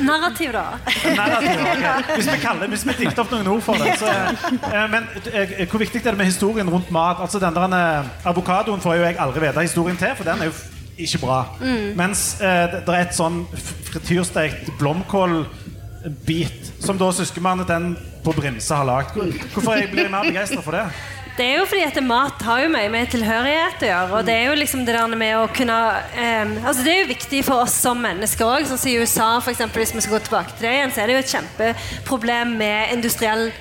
[SPEAKER 4] Narrativ, da.
[SPEAKER 2] Narrativ, okay. *laughs* Hvis vi kaller hvis vi dikter opp noen ord for det. Så, eh, men eh, hvor viktig er det med historien rundt mat? Altså den der eh, Avokadoen får jo jeg aldri vite historien til, for den er jo ikke bra. Mens eh, det, er et sånn frityrstekt blomkålbit som da søskenbarnet den på Brimse har lagd. Hvorfor jeg blir jeg mer begeistra for det?
[SPEAKER 4] Det er jo fordi at mat har jo mye med tilhørighet å gjøre. Og det er jo liksom det der med å kunne eh, Altså det er jo viktig for oss som mennesker òg. Sånn som i USA, for eksempel, hvis vi skal gå tilbake til det igjen, så er det jo et kjempeproblem med industriell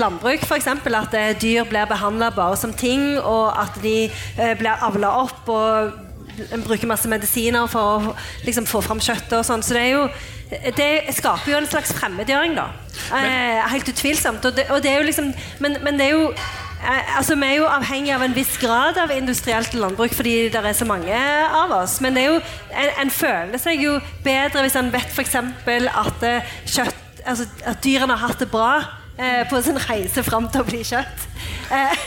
[SPEAKER 4] landbruk. Eksempel, at eh, dyr blir behandla bare som ting, og at de eh, blir avla opp. og en bruker masse medisiner for å liksom, få fram kjøttet og sånn. Så det er jo det skaper jo en slags fremmedgjøring, da. Eh, helt utvilsomt. Og det, og det er jo liksom Men, men det er jo eh, Altså, Vi er jo avhengig av en viss grad av industrielt landbruk fordi det er så mange av oss. Men det er jo, en, en føler seg jo bedre hvis en vet f.eks. at eh, kjøtt altså, At dyrene har hatt det bra eh, på sin reise fram til å bli kjøtt. Eh,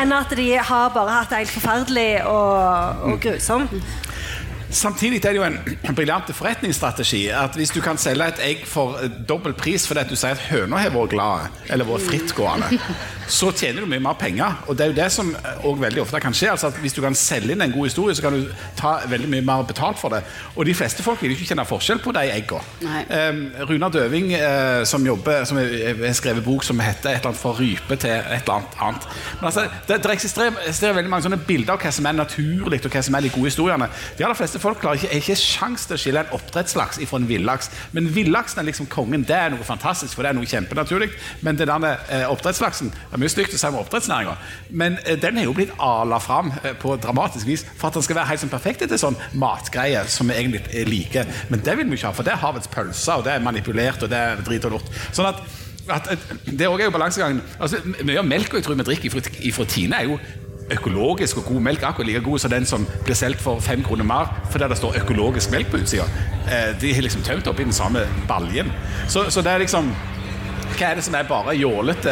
[SPEAKER 4] enn at de har bare hatt det helt forferdelig og, og grusomt.
[SPEAKER 3] Samtidig er det jo en *clears throat* briljant forretningsstrategi at hvis du kan selge et egg for eh, dobbel pris fordi at du sier at høna har vært glade, eller vært frittgående, *laughs* så tjener du mye mer penger. Og det er jo det som også veldig ofte kan skje. altså at Hvis du kan selge inn en god historie, så kan du ta veldig mye mer betalt for det. Og de fleste folk vil ikke kjenne forskjell på de.
[SPEAKER 5] Nei.
[SPEAKER 3] Um, Runar Døving, uh, som jobber Som har skrevet bok som heter et eller annet 'For rype til et eller annet annet'. Men altså, det, det eksisterer, eksisterer veldig mange sånne bilder av hva som er naturlig, og hva som er de gode historiene. De aller fleste folk klarer ikke, er ikke sjans til å skille en oppdrettslaks fra en villaks. Men villaksen er liksom kongen. Det er noe fantastisk, for det er noe kjempenaturlig. Men den der eh, oppdrettslaksen Det er mye stygt å si om oppdrettsnæringa, men eh, den er jo blitt ala fram eh, på dramatisk vis for at den skal være helt sånn perfekt etter sånn matgreie som vi egentlig liker. Men det vil vi ikke ha, for det er havets pølser, og det er manipulert, og det er drit og lort. Sånn at, at, at Det er jo balansegangen. Altså, mye av melka jeg tror vi drikker ifra Tine, er jo økologisk og god melk akkurat like god som den som blir solgt for fem kroner mer fordi det står økologisk melk på utsida. Eh, de har liksom tømt oppi den samme baljen. Så, så det er liksom hva er det som er bare jålete,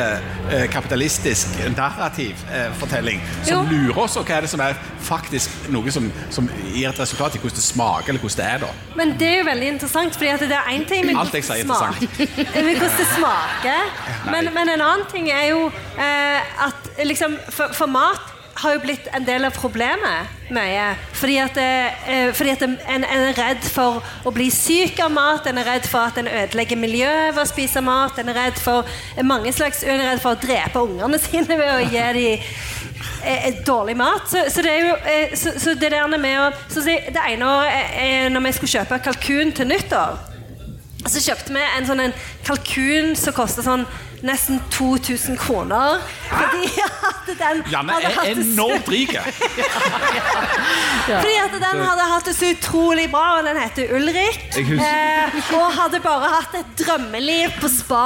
[SPEAKER 3] eh, kapitalistisk, narrativ eh, fortelling som
[SPEAKER 4] Jo.
[SPEAKER 3] lurer oss, og hva er det som er faktisk noe som, som gir et resultat i hvordan det smaker, eller hvordan det er? da?
[SPEAKER 4] Men det er jo veldig interessant, fordi at det er én ting med
[SPEAKER 3] Alt jeg sier er
[SPEAKER 4] smak- *laughs* med hvordan det smaker. Men, men en annen ting er jo eh, at liksom for, for mat har jo blitt en del av problemet mye. Fordi at, eh, fordi at en, en er redd for å bli syk av mat, en er redd for at en ødelegger miljøet ved å spise mat, en er redd for mange slags, en er redd for å drepe ungene *laughs* sine ved å gi dem eh, eh, dårlig mat. Så, så det er jo så, så det der med å Det ene året når vi skulle kjøpe kalkun til nyttår, så kjøpte vi en sånn en kalkun som kosta sånn nesten 2000 kroner. Fordi at den
[SPEAKER 3] Janne
[SPEAKER 4] hadde hatt det så-
[SPEAKER 3] enormt rik. *laughs*
[SPEAKER 4] fordi at den hadde hatt det så utrolig bra, og den heter Ulrik. Eh, og hadde bare hatt et drømmeliv på spa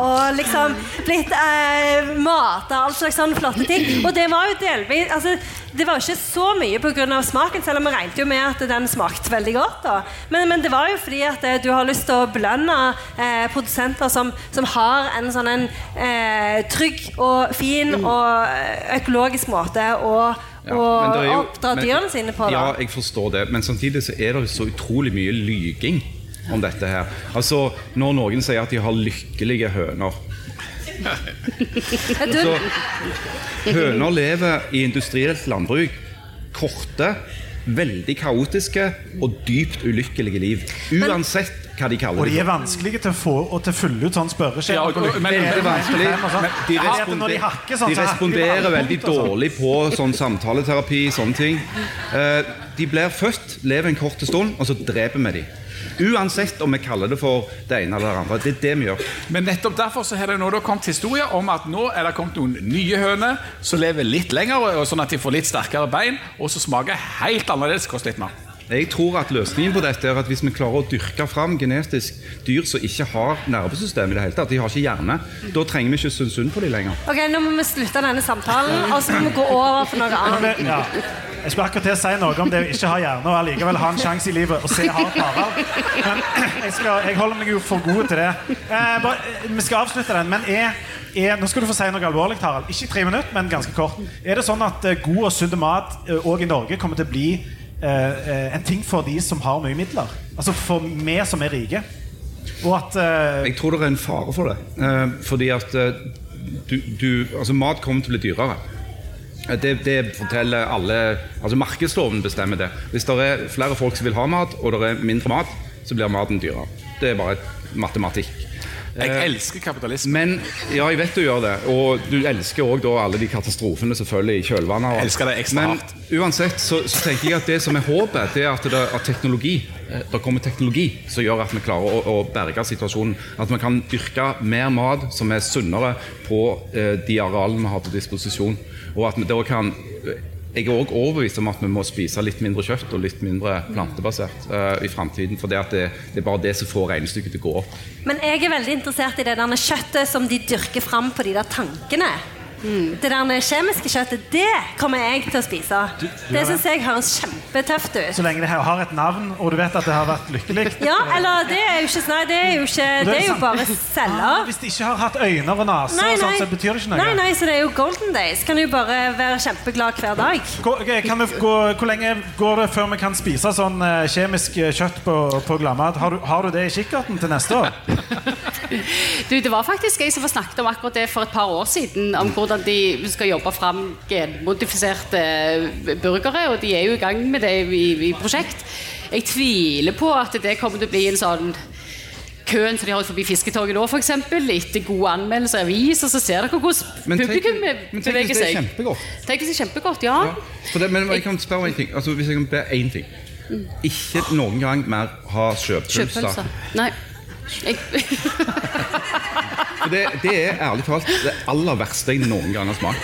[SPEAKER 4] og liksom blitt eh, mata all slags sånne flotte ting. Og det var jo delvis altså, Det var ikke så mye pga. smaken, selv om vi regnet jo med at den smakte veldig godt. da Men, men det var jo fordi at eh, du har lyst til å belønne eh, produsenter som, som har en sånn en eh, trygg og fin og eh, økologisk måte å
[SPEAKER 1] Ja,
[SPEAKER 4] oppdra dyrene sine på.
[SPEAKER 1] Ja, jeg forstår det, men samtidig så er det så utrolig mye lyging om dette her. Altså, Når noen sier at de har lykkelige høner så Høner lever i industrielt landbruk korte, veldig kaotiske og dypt ulykkelige liv. Uansett hva de kaller
[SPEAKER 2] Og de er vanskelige til å få og til å fylle ut sånn spørreskjema.
[SPEAKER 3] Ja, men-
[SPEAKER 1] Det er vanskelig. Men de,
[SPEAKER 2] Jeg vet
[SPEAKER 1] responder,
[SPEAKER 2] de sånn,
[SPEAKER 1] de
[SPEAKER 2] så de
[SPEAKER 1] responderer veldig
[SPEAKER 2] sånn.
[SPEAKER 1] dårlig på sånn samtaleterapi, sånne ting. Eh, de blir født, lever en kort stund, og så dreper vi dem. Uansett om vi kaller det for det ene eller det andre. Det er det vi gjør.
[SPEAKER 3] Men nettopp derfor så har det nå da kommet historier om at nå er det kommet noen nye høner som lever litt lenger, og sånn at de får litt sterkere bein, og som smaker helt annerledes, koster litt mer.
[SPEAKER 1] Jeg tror at løsningen på dette er at hvis vi klarer å dyrke fram genetisk dyr som ikke har nervesystem i det hele tatt, de har ikke hjerne, da trenger vi ikke synes synd på dem lenger.
[SPEAKER 4] Ok, Nå må vi slutte denne samtalen, og så må vi gå over for noe annet.
[SPEAKER 2] Ja. Jeg skulle akkurat til å si noe om det å ikke ha hjerne og allikevel ha en sjanse i livet og se hardt på Harald. Men *clears throat* jeg, skal, jeg holder meg jo for god til det. Eh, bare, eh, vi skal avslutte den, men er, er Nå skal du få si noe alvorlig, Harald. Ikke tre minutter, men ganske kort. Er det sånn at eh, god og sunn mat òg i Norge kommer til å bli eh, eh, en ting for de som har mye midler? Altså for vi som er rike? Og at eh,
[SPEAKER 1] Jeg tror det er en fare for det. Eh, fordi at eh, du, du, altså mat kommer til å bli dyrere. Eh, Det, det forteller alle altså Markedsloven bestemmer det. Hvis det er flere folk som vil ha mat, og det er mindre mat, så blir maten dyrere. Det er bare matematikk.
[SPEAKER 3] Jeg
[SPEAKER 1] Eh,
[SPEAKER 3] elsker kapitalisme.
[SPEAKER 1] Men ja, jeg vet du gjør det. Og du elsker òg alle de katastrofene selvfølgelig i kjølvannet.
[SPEAKER 3] Jeg elsker det ekstra
[SPEAKER 1] Men
[SPEAKER 3] hardt.
[SPEAKER 1] uansett så, så tenker jeg at det som er håpet, det er at det er teknologi eh, det kommer teknologi som gjør at vi klarer å, å berge situasjonen. At vi kan dyrke mer mat som er sunnere på eh, de arealene vi har til disposisjon. Og at vi da kan jeg er også overbevist om at vi må spise litt mindre kjøtt og litt mindre plantebasert uh, i framtiden. For det, det er bare det som får regnestykket til å gå opp.
[SPEAKER 4] Men jeg er veldig interessert i det der kjøttet som de dyrker fram på de der tankene. Det der kjemiske kjøttet, det kommer jeg til å spise. Det syns jeg høres kjempetøft ut.
[SPEAKER 2] så lenge det har et navn, og du vet at det har vært lykkelig
[SPEAKER 4] Ja, eller det er jo ikke sånn Det er jo, ikke, det er jo bare celler.
[SPEAKER 2] Hvis de ikke har hatt øyne og nese,
[SPEAKER 4] Nei,
[SPEAKER 2] og sånn, så betyr det ikke noe.
[SPEAKER 4] Nei, nei, så det er jo golden days. Kan du bare være kjempeglad hver dag.
[SPEAKER 2] Hvor, okay, kan vi gå, hvor lenge går det før vi kan spise sånn eh, kjemisk kjøtt på, på Gladmat? Har, du- har du det i kikkerten til neste år? *laughs*
[SPEAKER 5] Du, det var faktisk jeg som snakket om akkurat det for et par år siden. Om hvordan de skal jobbe fram genmodifiserte burgere. Og de er jo i gang med det i, i prosjekt. Jeg tviler på at det kommer til å bli en sånn køen som de har forbi Fisketoget nå, f.eks. Etter gode anmeldelser i aviser, så ser dere hvordan publikum beveger
[SPEAKER 1] det er
[SPEAKER 5] seg.
[SPEAKER 1] Men
[SPEAKER 5] Tenk hvis det er kjempegodt, ja.
[SPEAKER 1] Ja, det, men jeg kan spørre om en ting. Altså, hvis jeg kan be én ting. Ikke noen gang mer ha sjøpølser. Det, det er ærlig talt det aller verste jeg noen gang har smakt.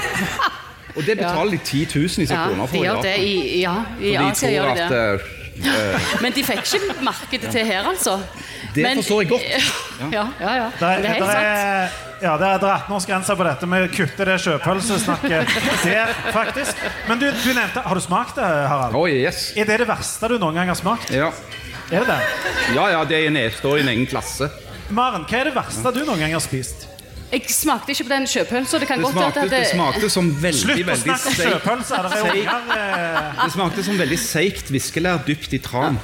[SPEAKER 1] Og det betaler de titusenvis i
[SPEAKER 5] ja,
[SPEAKER 1] kroner for i
[SPEAKER 5] gjør det
[SPEAKER 1] Japan.
[SPEAKER 5] i, ja, i
[SPEAKER 1] For de
[SPEAKER 5] Asia. gjør de
[SPEAKER 1] at
[SPEAKER 5] det.
[SPEAKER 1] eh, *laughs*
[SPEAKER 5] Men de fikk ikke markedet til her, altså.
[SPEAKER 1] Det
[SPEAKER 5] Men-
[SPEAKER 1] forstår jeg godt. *laughs*
[SPEAKER 5] Ja, ja, ja.
[SPEAKER 2] Det er,
[SPEAKER 5] det er helt sant.
[SPEAKER 2] ja, det er 18-årsgrense på dette. Vi kutter det sjøpølsesnakket der, faktisk. Men du, du nevnte Har du smakt det, Harald?
[SPEAKER 1] Oh, yes.
[SPEAKER 2] Er det det verste du noen gang har smakt?
[SPEAKER 1] Ja.
[SPEAKER 2] Er det det?
[SPEAKER 1] ja, ja, det er en, står i en egen klasse.
[SPEAKER 2] Maren, hva er det verste du noen gang har spist?
[SPEAKER 5] Jeg smakte ikke på den sjøpølsa. Det kan
[SPEAKER 1] Det
[SPEAKER 5] godt være
[SPEAKER 1] smakte, det
[SPEAKER 5] det
[SPEAKER 1] smakte som veldig,
[SPEAKER 2] Slutt å
[SPEAKER 1] veldig
[SPEAKER 2] snakke om
[SPEAKER 1] seigt
[SPEAKER 2] er unger eh,
[SPEAKER 1] Det smakte som veldig seigt viskelær dypt i tran.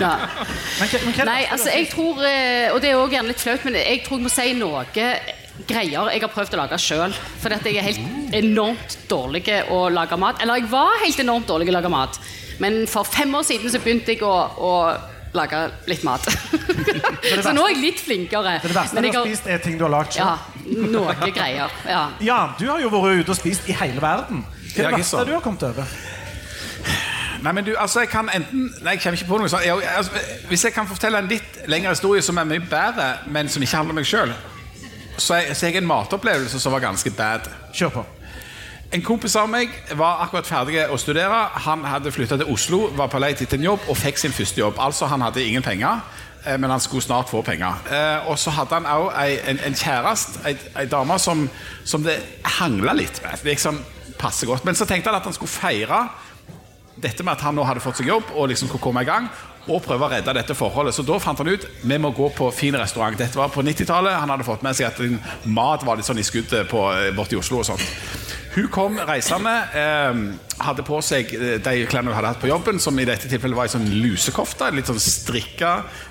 [SPEAKER 5] ja.
[SPEAKER 2] Men, hva- men hva er det
[SPEAKER 5] Nei,
[SPEAKER 2] verste
[SPEAKER 5] altså
[SPEAKER 2] har
[SPEAKER 5] jeg tror eh, Og det er også gjerne litt flaut, men jeg tror jeg må si noe greier jeg har prøvd å lage sjøl. For at jeg er helt enormt dårlig å lage mat. Eller jeg var helt enormt dårlig å lage mat. Men for fem år siden så begynte jeg å, å lage litt mat. så *laughs* nå er jeg litt flinkere.
[SPEAKER 2] Det, det verste
[SPEAKER 5] Men
[SPEAKER 2] du
[SPEAKER 5] jeg
[SPEAKER 2] har spist, er ting du har lagd
[SPEAKER 5] Ja, noe greier. Ja. *laughs*
[SPEAKER 2] Jan, du har jo vært ute og spist i hele verden. Hva er det verste du har kommet over?
[SPEAKER 3] Nei, men du, altså, jeg kan enten Nei, jeg kommer ikke på noe sånt. Jeg, altså, hvis jeg kan fortelle en litt lengre historie som er mye bedre, men som ikke handler om meg sjøl, så har så er jeg en matopplevelse som var ganske bad.
[SPEAKER 2] Kjør på.
[SPEAKER 3] En kompis av meg var akkurat ferdig å studere. Han hadde flytta til Oslo, var på leit etter en jobb og fikk sin første jobb. Altså, han hadde ingen penger, eh, men han skulle snart få penger. Eh, Og så hadde han òg en, en kjæreste, ei, dame som, som det hangla litt med. Liksom passer godt. Men så tenkte han at han skulle feire dette med at han nå hadde fått seg jobb og liksom skulle komme i gang. Og prøve å redde dette forholdet. Så da fant han ut vi må gå på fin restaurant. Dette var på 90-tallet. Han hadde fått med seg at mat var litt sånn i skuddet eh, borte i Oslo. og sånt. Hun kom reisende, eh, hadde på seg eh, de klærne hun hadde hatt på jobben, som i dette tilfellet var ei sånn lusekofte. Litt sånn strikka,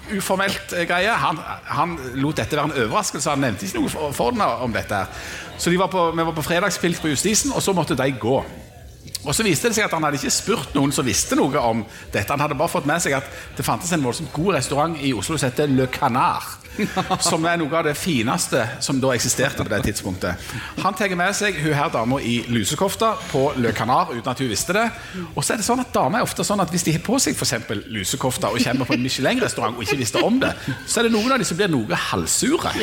[SPEAKER 3] uformelt eh, greie. Han, han lot dette være en overraskelse. Han nevnte ikke noe for, for henne om dette. Så de var på, vi var på fredagspilt på Justisen, og så måtte de gå. Og så viste det seg at Han hadde ikke spurt noen som visste noe om dette. Han hadde bare fått med seg at det fantes en voldsomt god restaurant i Oslo som heter Le Canard. *laughs* Som er noe av det fineste som da eksisterte på det tidspunktet. Han tar med seg hun her dama i lusekofta på Le Canard uten at hun visste det. Og så er det sånn at damer er ofte sånn at hvis de har på seg f.eks. lusekofta og kommer på en Michelin-restaurant og ikke visste om det, så er det noen av de som blir noe halvsure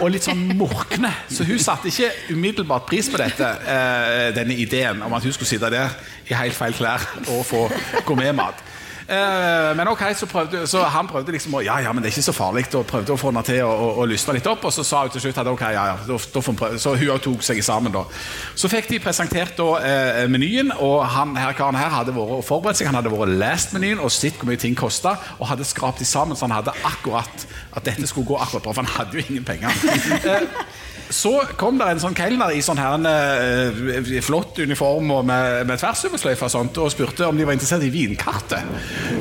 [SPEAKER 3] og litt sånn morkne. Så hun satte ikke umiddelbart pris på dette, eh, denne ideen om at hun skulle sitte der i helt feil klær og få gourmetmat. Eh, men ok, så, prøvde, så han prøvde liksom å Ja, ja, men det er ikke så farlig. Og prøvde å få henne til å, lysne litt opp. Og så sa hun til slutt at ok, ja, ja, da, da får prøve. Så hun òg tok seg sammen, da. Så fikk de presentert da eh, menyen, og han her karen her hadde vært og forberedt seg. Han hadde vært og lest menyen og sett hvor mye ting kosta, og hadde skrapt de sammen så han hadde akkurat at dette skulle gå akkurat bra, for han hadde jo ingen penger. *laughs* Eh, så kom det en sånn kelner i sånn her en, eh, flott uniform og med, med tversoversløyfe og sånt, og spurte om de var interessert i vinkartet.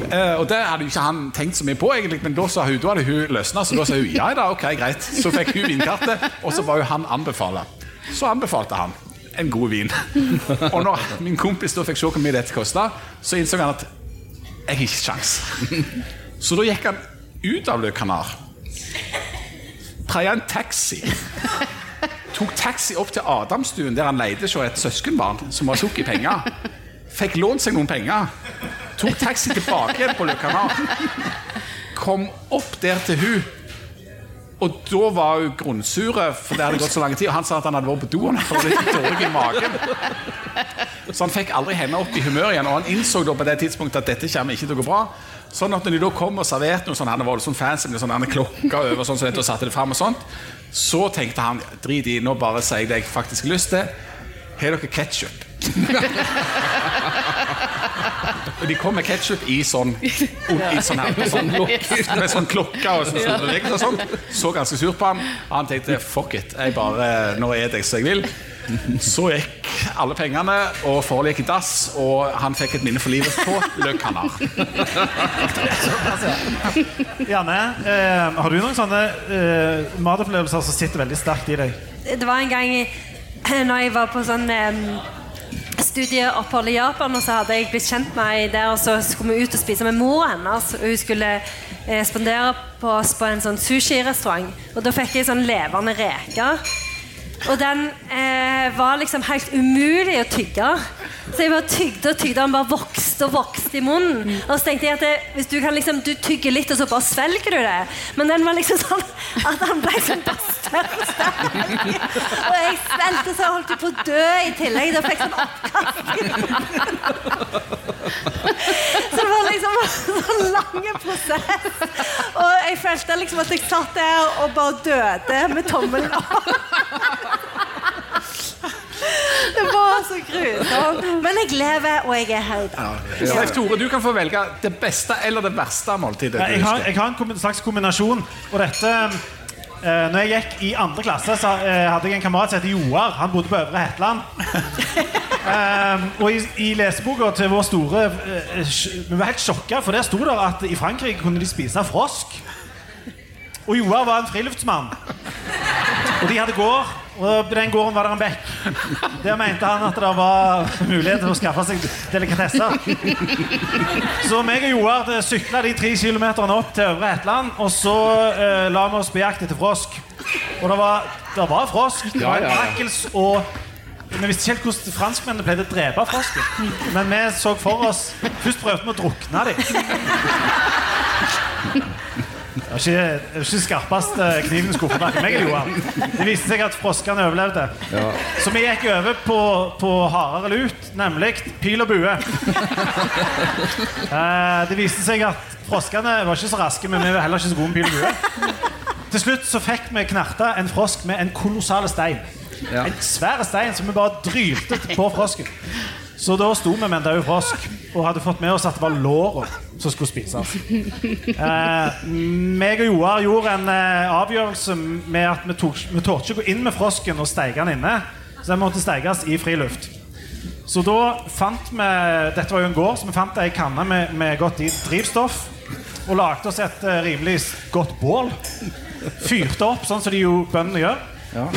[SPEAKER 3] Eh, og det hadde ikke han tenkt så mye på, egentlig, men da sa hun, da hadde hun løsna, så da sa hun ja da, ok, greit. Så fikk hun vinkartet, og så var jo han anbefala. Så anbefalte han en god vin. Og når min kompis da fikk se hvor mye dette kosta, så innså han at jeg har ikke sjans. Så da gikk han ut av Le Canard praia en taxi. Tok taxi opp til Adamstuen, der han leide hos et søskenbarn som var tjukk i penger. Fikk lånt seg noen penger. Tok taxi tilbake igjen på Løkkanal. Kom opp der til hun og da var hun grunnsure, for det hadde gått så lang tid. Og han sa at han hadde vært på do og var litt dårlig i magen. Så han fikk aldri henne opp i humør igjen. Og han innså da på det tidspunktet at dette kommer ikke til å gå bra. Sånn at når de da kom og serverte noe sånn, voldsomt var sånn fancy med sånn klokka over, sånn, så og satte det fram og sånt, så tenkte han drit i, nå bare sier jeg det jeg faktisk har lyst til. Har dere ketsjup? *laughs* og de kom med ketsjup i sånn, i sånn, her, sånn Med sånn klokke og sånn, sånn, og sånn. Så ganske sur på ham. Han tenkte fuck it, jeg bare, nå er jeg som jeg vil. Så gikk alle pengene, og forliket gikk i dass, og han fikk et minne for livet på Løkkanar.
[SPEAKER 2] Janne, eh, har du noen sånne eh, matopplevelser som sitter veldig sterkt i deg?
[SPEAKER 4] Det var en gang når jeg var på sånn eh, studieopphold i Japan, og så hadde jeg blitt kjent med ei der, og så skulle vi ut og spise med mor hennes. Og hun skulle eh, spandere på oss på en sånn sushirestaurant. Og da fikk jeg sånn levende reker. Og den eh, var liksom helt umulig å tygge. Så jeg bare tygde og tygde, han bare vokste og vokste i munnen. Og så tenkte jeg at det, hvis du kan liksom, du tygger litt, og så bare svelger du det. Men den var liksom sånn at han ble sånn bare større og større. Og jeg svelgte så jeg holdt på å dø i tillegg. Da fikk jeg sånn oppkast. Så det var liksom en sånn lang prosess. Og jeg følte liksom at jeg satt der og bare døde med tommelen opp. Det var så grusomt. Men jeg lever, og jeg er her i dag.
[SPEAKER 3] Leif Tore, du kan få velge det beste eller det verste måltidet.
[SPEAKER 2] Ja, jeg, har, jeg har en slags kombinasjon. Og dette eh, når jeg gikk i andre klasse, så eh, hadde jeg en kamerat som heter Joar. Han bodde på Øvre Hetland. *laughs* Eh, og i, i leseboka til vår store eh, Vi var helt sjokka, for der sto det at i Frankrike kunne de spise frosk. Og Joar var en friluftsmann. Og de hadde gård, og på den gården var det en bekk. Der mente han at det var mulighet til å skaffe seg delikatesser. Så meg og Joar sykla de tre kilometerne opp til Øvre Hetland, og så eh, la vi oss på jakt etter frosk. Og det var, det var frosk. Det var
[SPEAKER 1] en ja.
[SPEAKER 2] Og vi visste ikke helt hvordan franskmennene pleide å drepe frosken. Men vi så for oss Først prøvde vi å drukne dem. Var ikke, det var ikke skarpeste kniven i skuffen. verken meg eller Johan. Det viste seg at froskene overlevde. Så vi gikk over på, på hardere lut, nemlig pil og bue. Eh, det viste seg at froskene var ikke så raske, men vi var heller ikke så gode med pil og bue. Til slutt så fikk vi knerta en frosk med en kolossal stein.
[SPEAKER 1] Ja.
[SPEAKER 2] En svær stein som vi bare drylte på frosken. Så da sto vi med en daud frosk og hadde fått med oss at det var låra som skulle spises. Eh, meg og Joar gjorde en eh, avgjørelse med at vi, tok, vi torde ikke gå inn med frosken og steike den inne. Så den måtte stekes i friluft. Så da fant vi Dette var jo en gård, så vi fant ei kanne med, med godt drivstoff. Og lagde oss et eh, rimelig godt bål. Fyrte opp, sånn som de jo bøndene gjør.
[SPEAKER 1] Ja.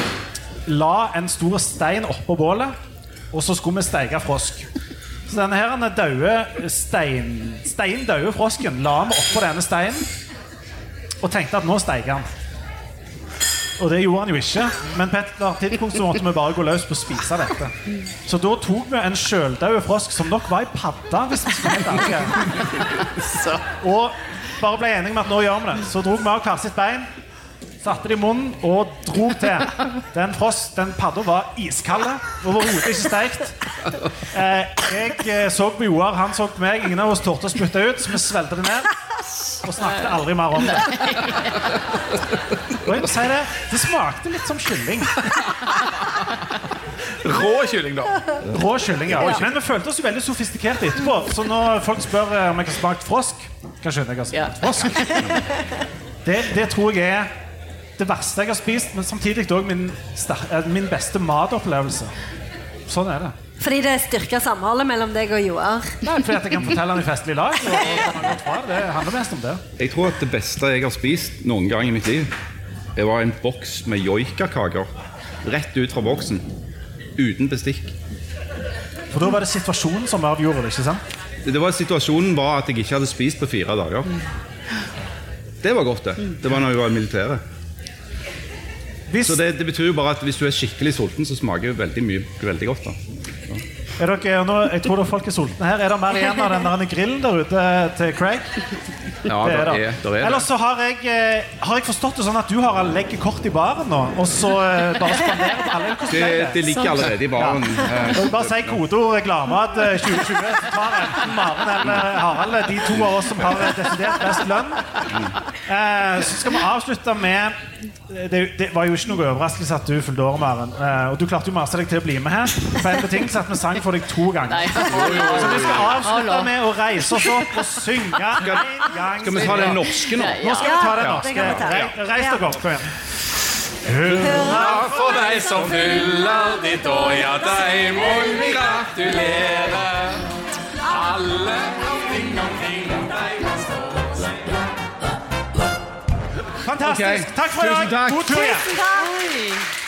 [SPEAKER 2] La en stor stein oppå bålet, og så skulle vi steike frosk. Så denne her denne døde stein, steindøde frosken la vi oppå denne steinen og tenkte at nå steiker han. Og det gjorde han jo ikke, men på et tidspunkt så måtte vi bare gå løs på å spise dette. Så da tok vi en sjøldaue frosk, som nok var i padda, hvis vi skal være. *laughs* Og bare ble enige med at nå gjør vi det. Så dro vi av hvert sitt bein, satte det i munnen og dro til. Den, frosk, den padda var iskald, overhodet ikke steikt. Eh, jeg eh, så på Joar, han så på meg. Ingen av oss torde å spytte ut, så vi svelget det ned. Og snakket aldri mer om det. Og jeg må si det, det smakte litt som kylling.
[SPEAKER 3] Rå kylling, da.
[SPEAKER 2] Rå kylling, ja. Men vi følte oss jo veldig sofistikerte etterpå. Så når folk spør eh, om jeg har smakt frosk Kanskje jeg har smakt frosk? Det, det tror jeg er det verste jeg har spist, men samtidig òg min, eh, min beste matopplevelse. Sånn er det.
[SPEAKER 4] Fordi det styrker samholdet mellom deg og Joar.
[SPEAKER 2] Nei, fordi at jeg kan fortelle den i festlig lag. Det handler mest om det.
[SPEAKER 1] Jeg tror at det beste jeg har spist noen gang i mitt liv, det var en boks med joikakaker. Rett ut fra boksen. Uten bestikk.
[SPEAKER 2] For da var det situasjonen som avgjorde det. ikke sant?
[SPEAKER 1] Det var Situasjonen var at jeg ikke hadde spist på fire dager. Det var godt, det. Det var når vi var i militæret.
[SPEAKER 2] Hvis,
[SPEAKER 1] Så det, det betyr jo bare at hvis du er skikkelig sulten, så smaker det veldig mye veldig godt. da.
[SPEAKER 2] er dere, nå, jeg tror det er folk er sultne her. Er det mer igjen av den der grillen der ute til Craig?
[SPEAKER 1] Ja,
[SPEAKER 2] Det er det.
[SPEAKER 1] er, er
[SPEAKER 2] Ellers så har jeg, eh, har jeg forstått det sånn at du har legger kort i baren nå, og så eh, bare spanderer på alle.
[SPEAKER 1] Det,
[SPEAKER 2] det?
[SPEAKER 1] det ligger allerede i baren.
[SPEAKER 2] Jeg vil bare si kodeord reklame at 2020. Så tar enten Maren eller Harald de to av oss som har eh, desidert best lønn. Eh, så skal vi avslutte med det, det var jo ikke noe overraskelse at du fulgte året, Maren. Eh, og du klarte jo å mase deg til å bli med her. På en betingelse at vi sang for deg to ganger.
[SPEAKER 5] Nei. *laughs*
[SPEAKER 2] Så vi skal avslutte med å reise oss opp og synge en gang.
[SPEAKER 1] Skal vi ta den norske nå?
[SPEAKER 2] Nå skal vi ta den norske. Re- Reis dere opp. Kom igjen.
[SPEAKER 3] Hurra for deg som fyller ditt år, ja, deg må vi gratulere. Alle
[SPEAKER 2] Fantastisk.
[SPEAKER 1] Okay.
[SPEAKER 2] Takk for i
[SPEAKER 1] Tusen
[SPEAKER 2] dag.
[SPEAKER 1] takk.
[SPEAKER 2] God tur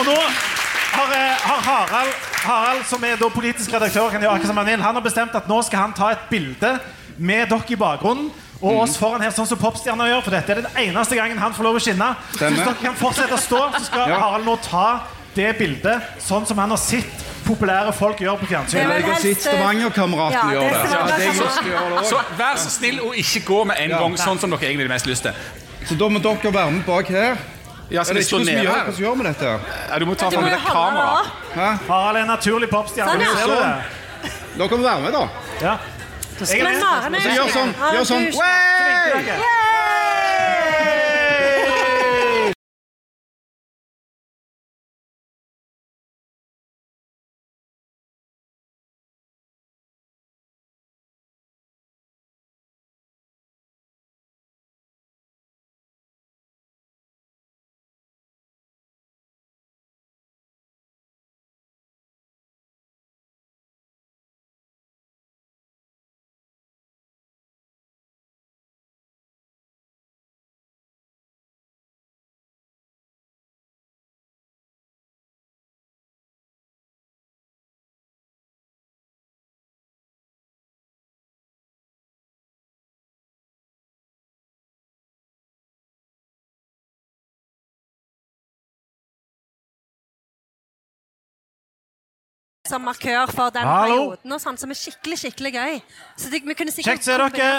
[SPEAKER 2] Og nå har, eh, har Harald, Harald, som er da politisk redaktør, kan gjøre akkurat som han vil, han har bestemt at nå skal han ta et bilde med dere i bakgrunnen. Og
[SPEAKER 1] Mm.
[SPEAKER 2] oss foran her, sånn som popstjerner gjør, for dette er den eneste gangen han får lov å skinne. Så hvis dere kan fortsette å stå, så skal
[SPEAKER 1] Ja.
[SPEAKER 2] Harald nå ta det bildet sånn som han har sett populære folk gjør på
[SPEAKER 4] er
[SPEAKER 2] fjernsyn.
[SPEAKER 1] Jeg har sett
[SPEAKER 4] eh,
[SPEAKER 1] Stavanger-kameraten
[SPEAKER 4] ja,
[SPEAKER 1] gjøre
[SPEAKER 4] det
[SPEAKER 1] Ja, det gjør det også.
[SPEAKER 3] Så vær så snill å ikke gå med en
[SPEAKER 1] Ja.
[SPEAKER 3] gang, sånn som dere egentlig har mest lyst til.
[SPEAKER 1] Så da må dere være med bak her.
[SPEAKER 3] Ja, skal
[SPEAKER 1] det
[SPEAKER 3] vi stå
[SPEAKER 1] ikke
[SPEAKER 3] nede her?
[SPEAKER 1] hva skal vi gjøre med dette?
[SPEAKER 3] Ja, du må ta fram et kamera.
[SPEAKER 4] opp.
[SPEAKER 2] Harald er en naturlig popstjerne.
[SPEAKER 4] Sånn, ja.
[SPEAKER 2] Ser du det?
[SPEAKER 1] Dere må være med, da.
[SPEAKER 2] Ja. Jeg er med.
[SPEAKER 1] Gjør sånn. Gjør sånn.
[SPEAKER 4] du- Som markør for den
[SPEAKER 2] Hallo?
[SPEAKER 4] perioden og sånn, som er skikkelig skikkelig gøy. Så det, vi kunne sikkert
[SPEAKER 2] Kjekt å se dere.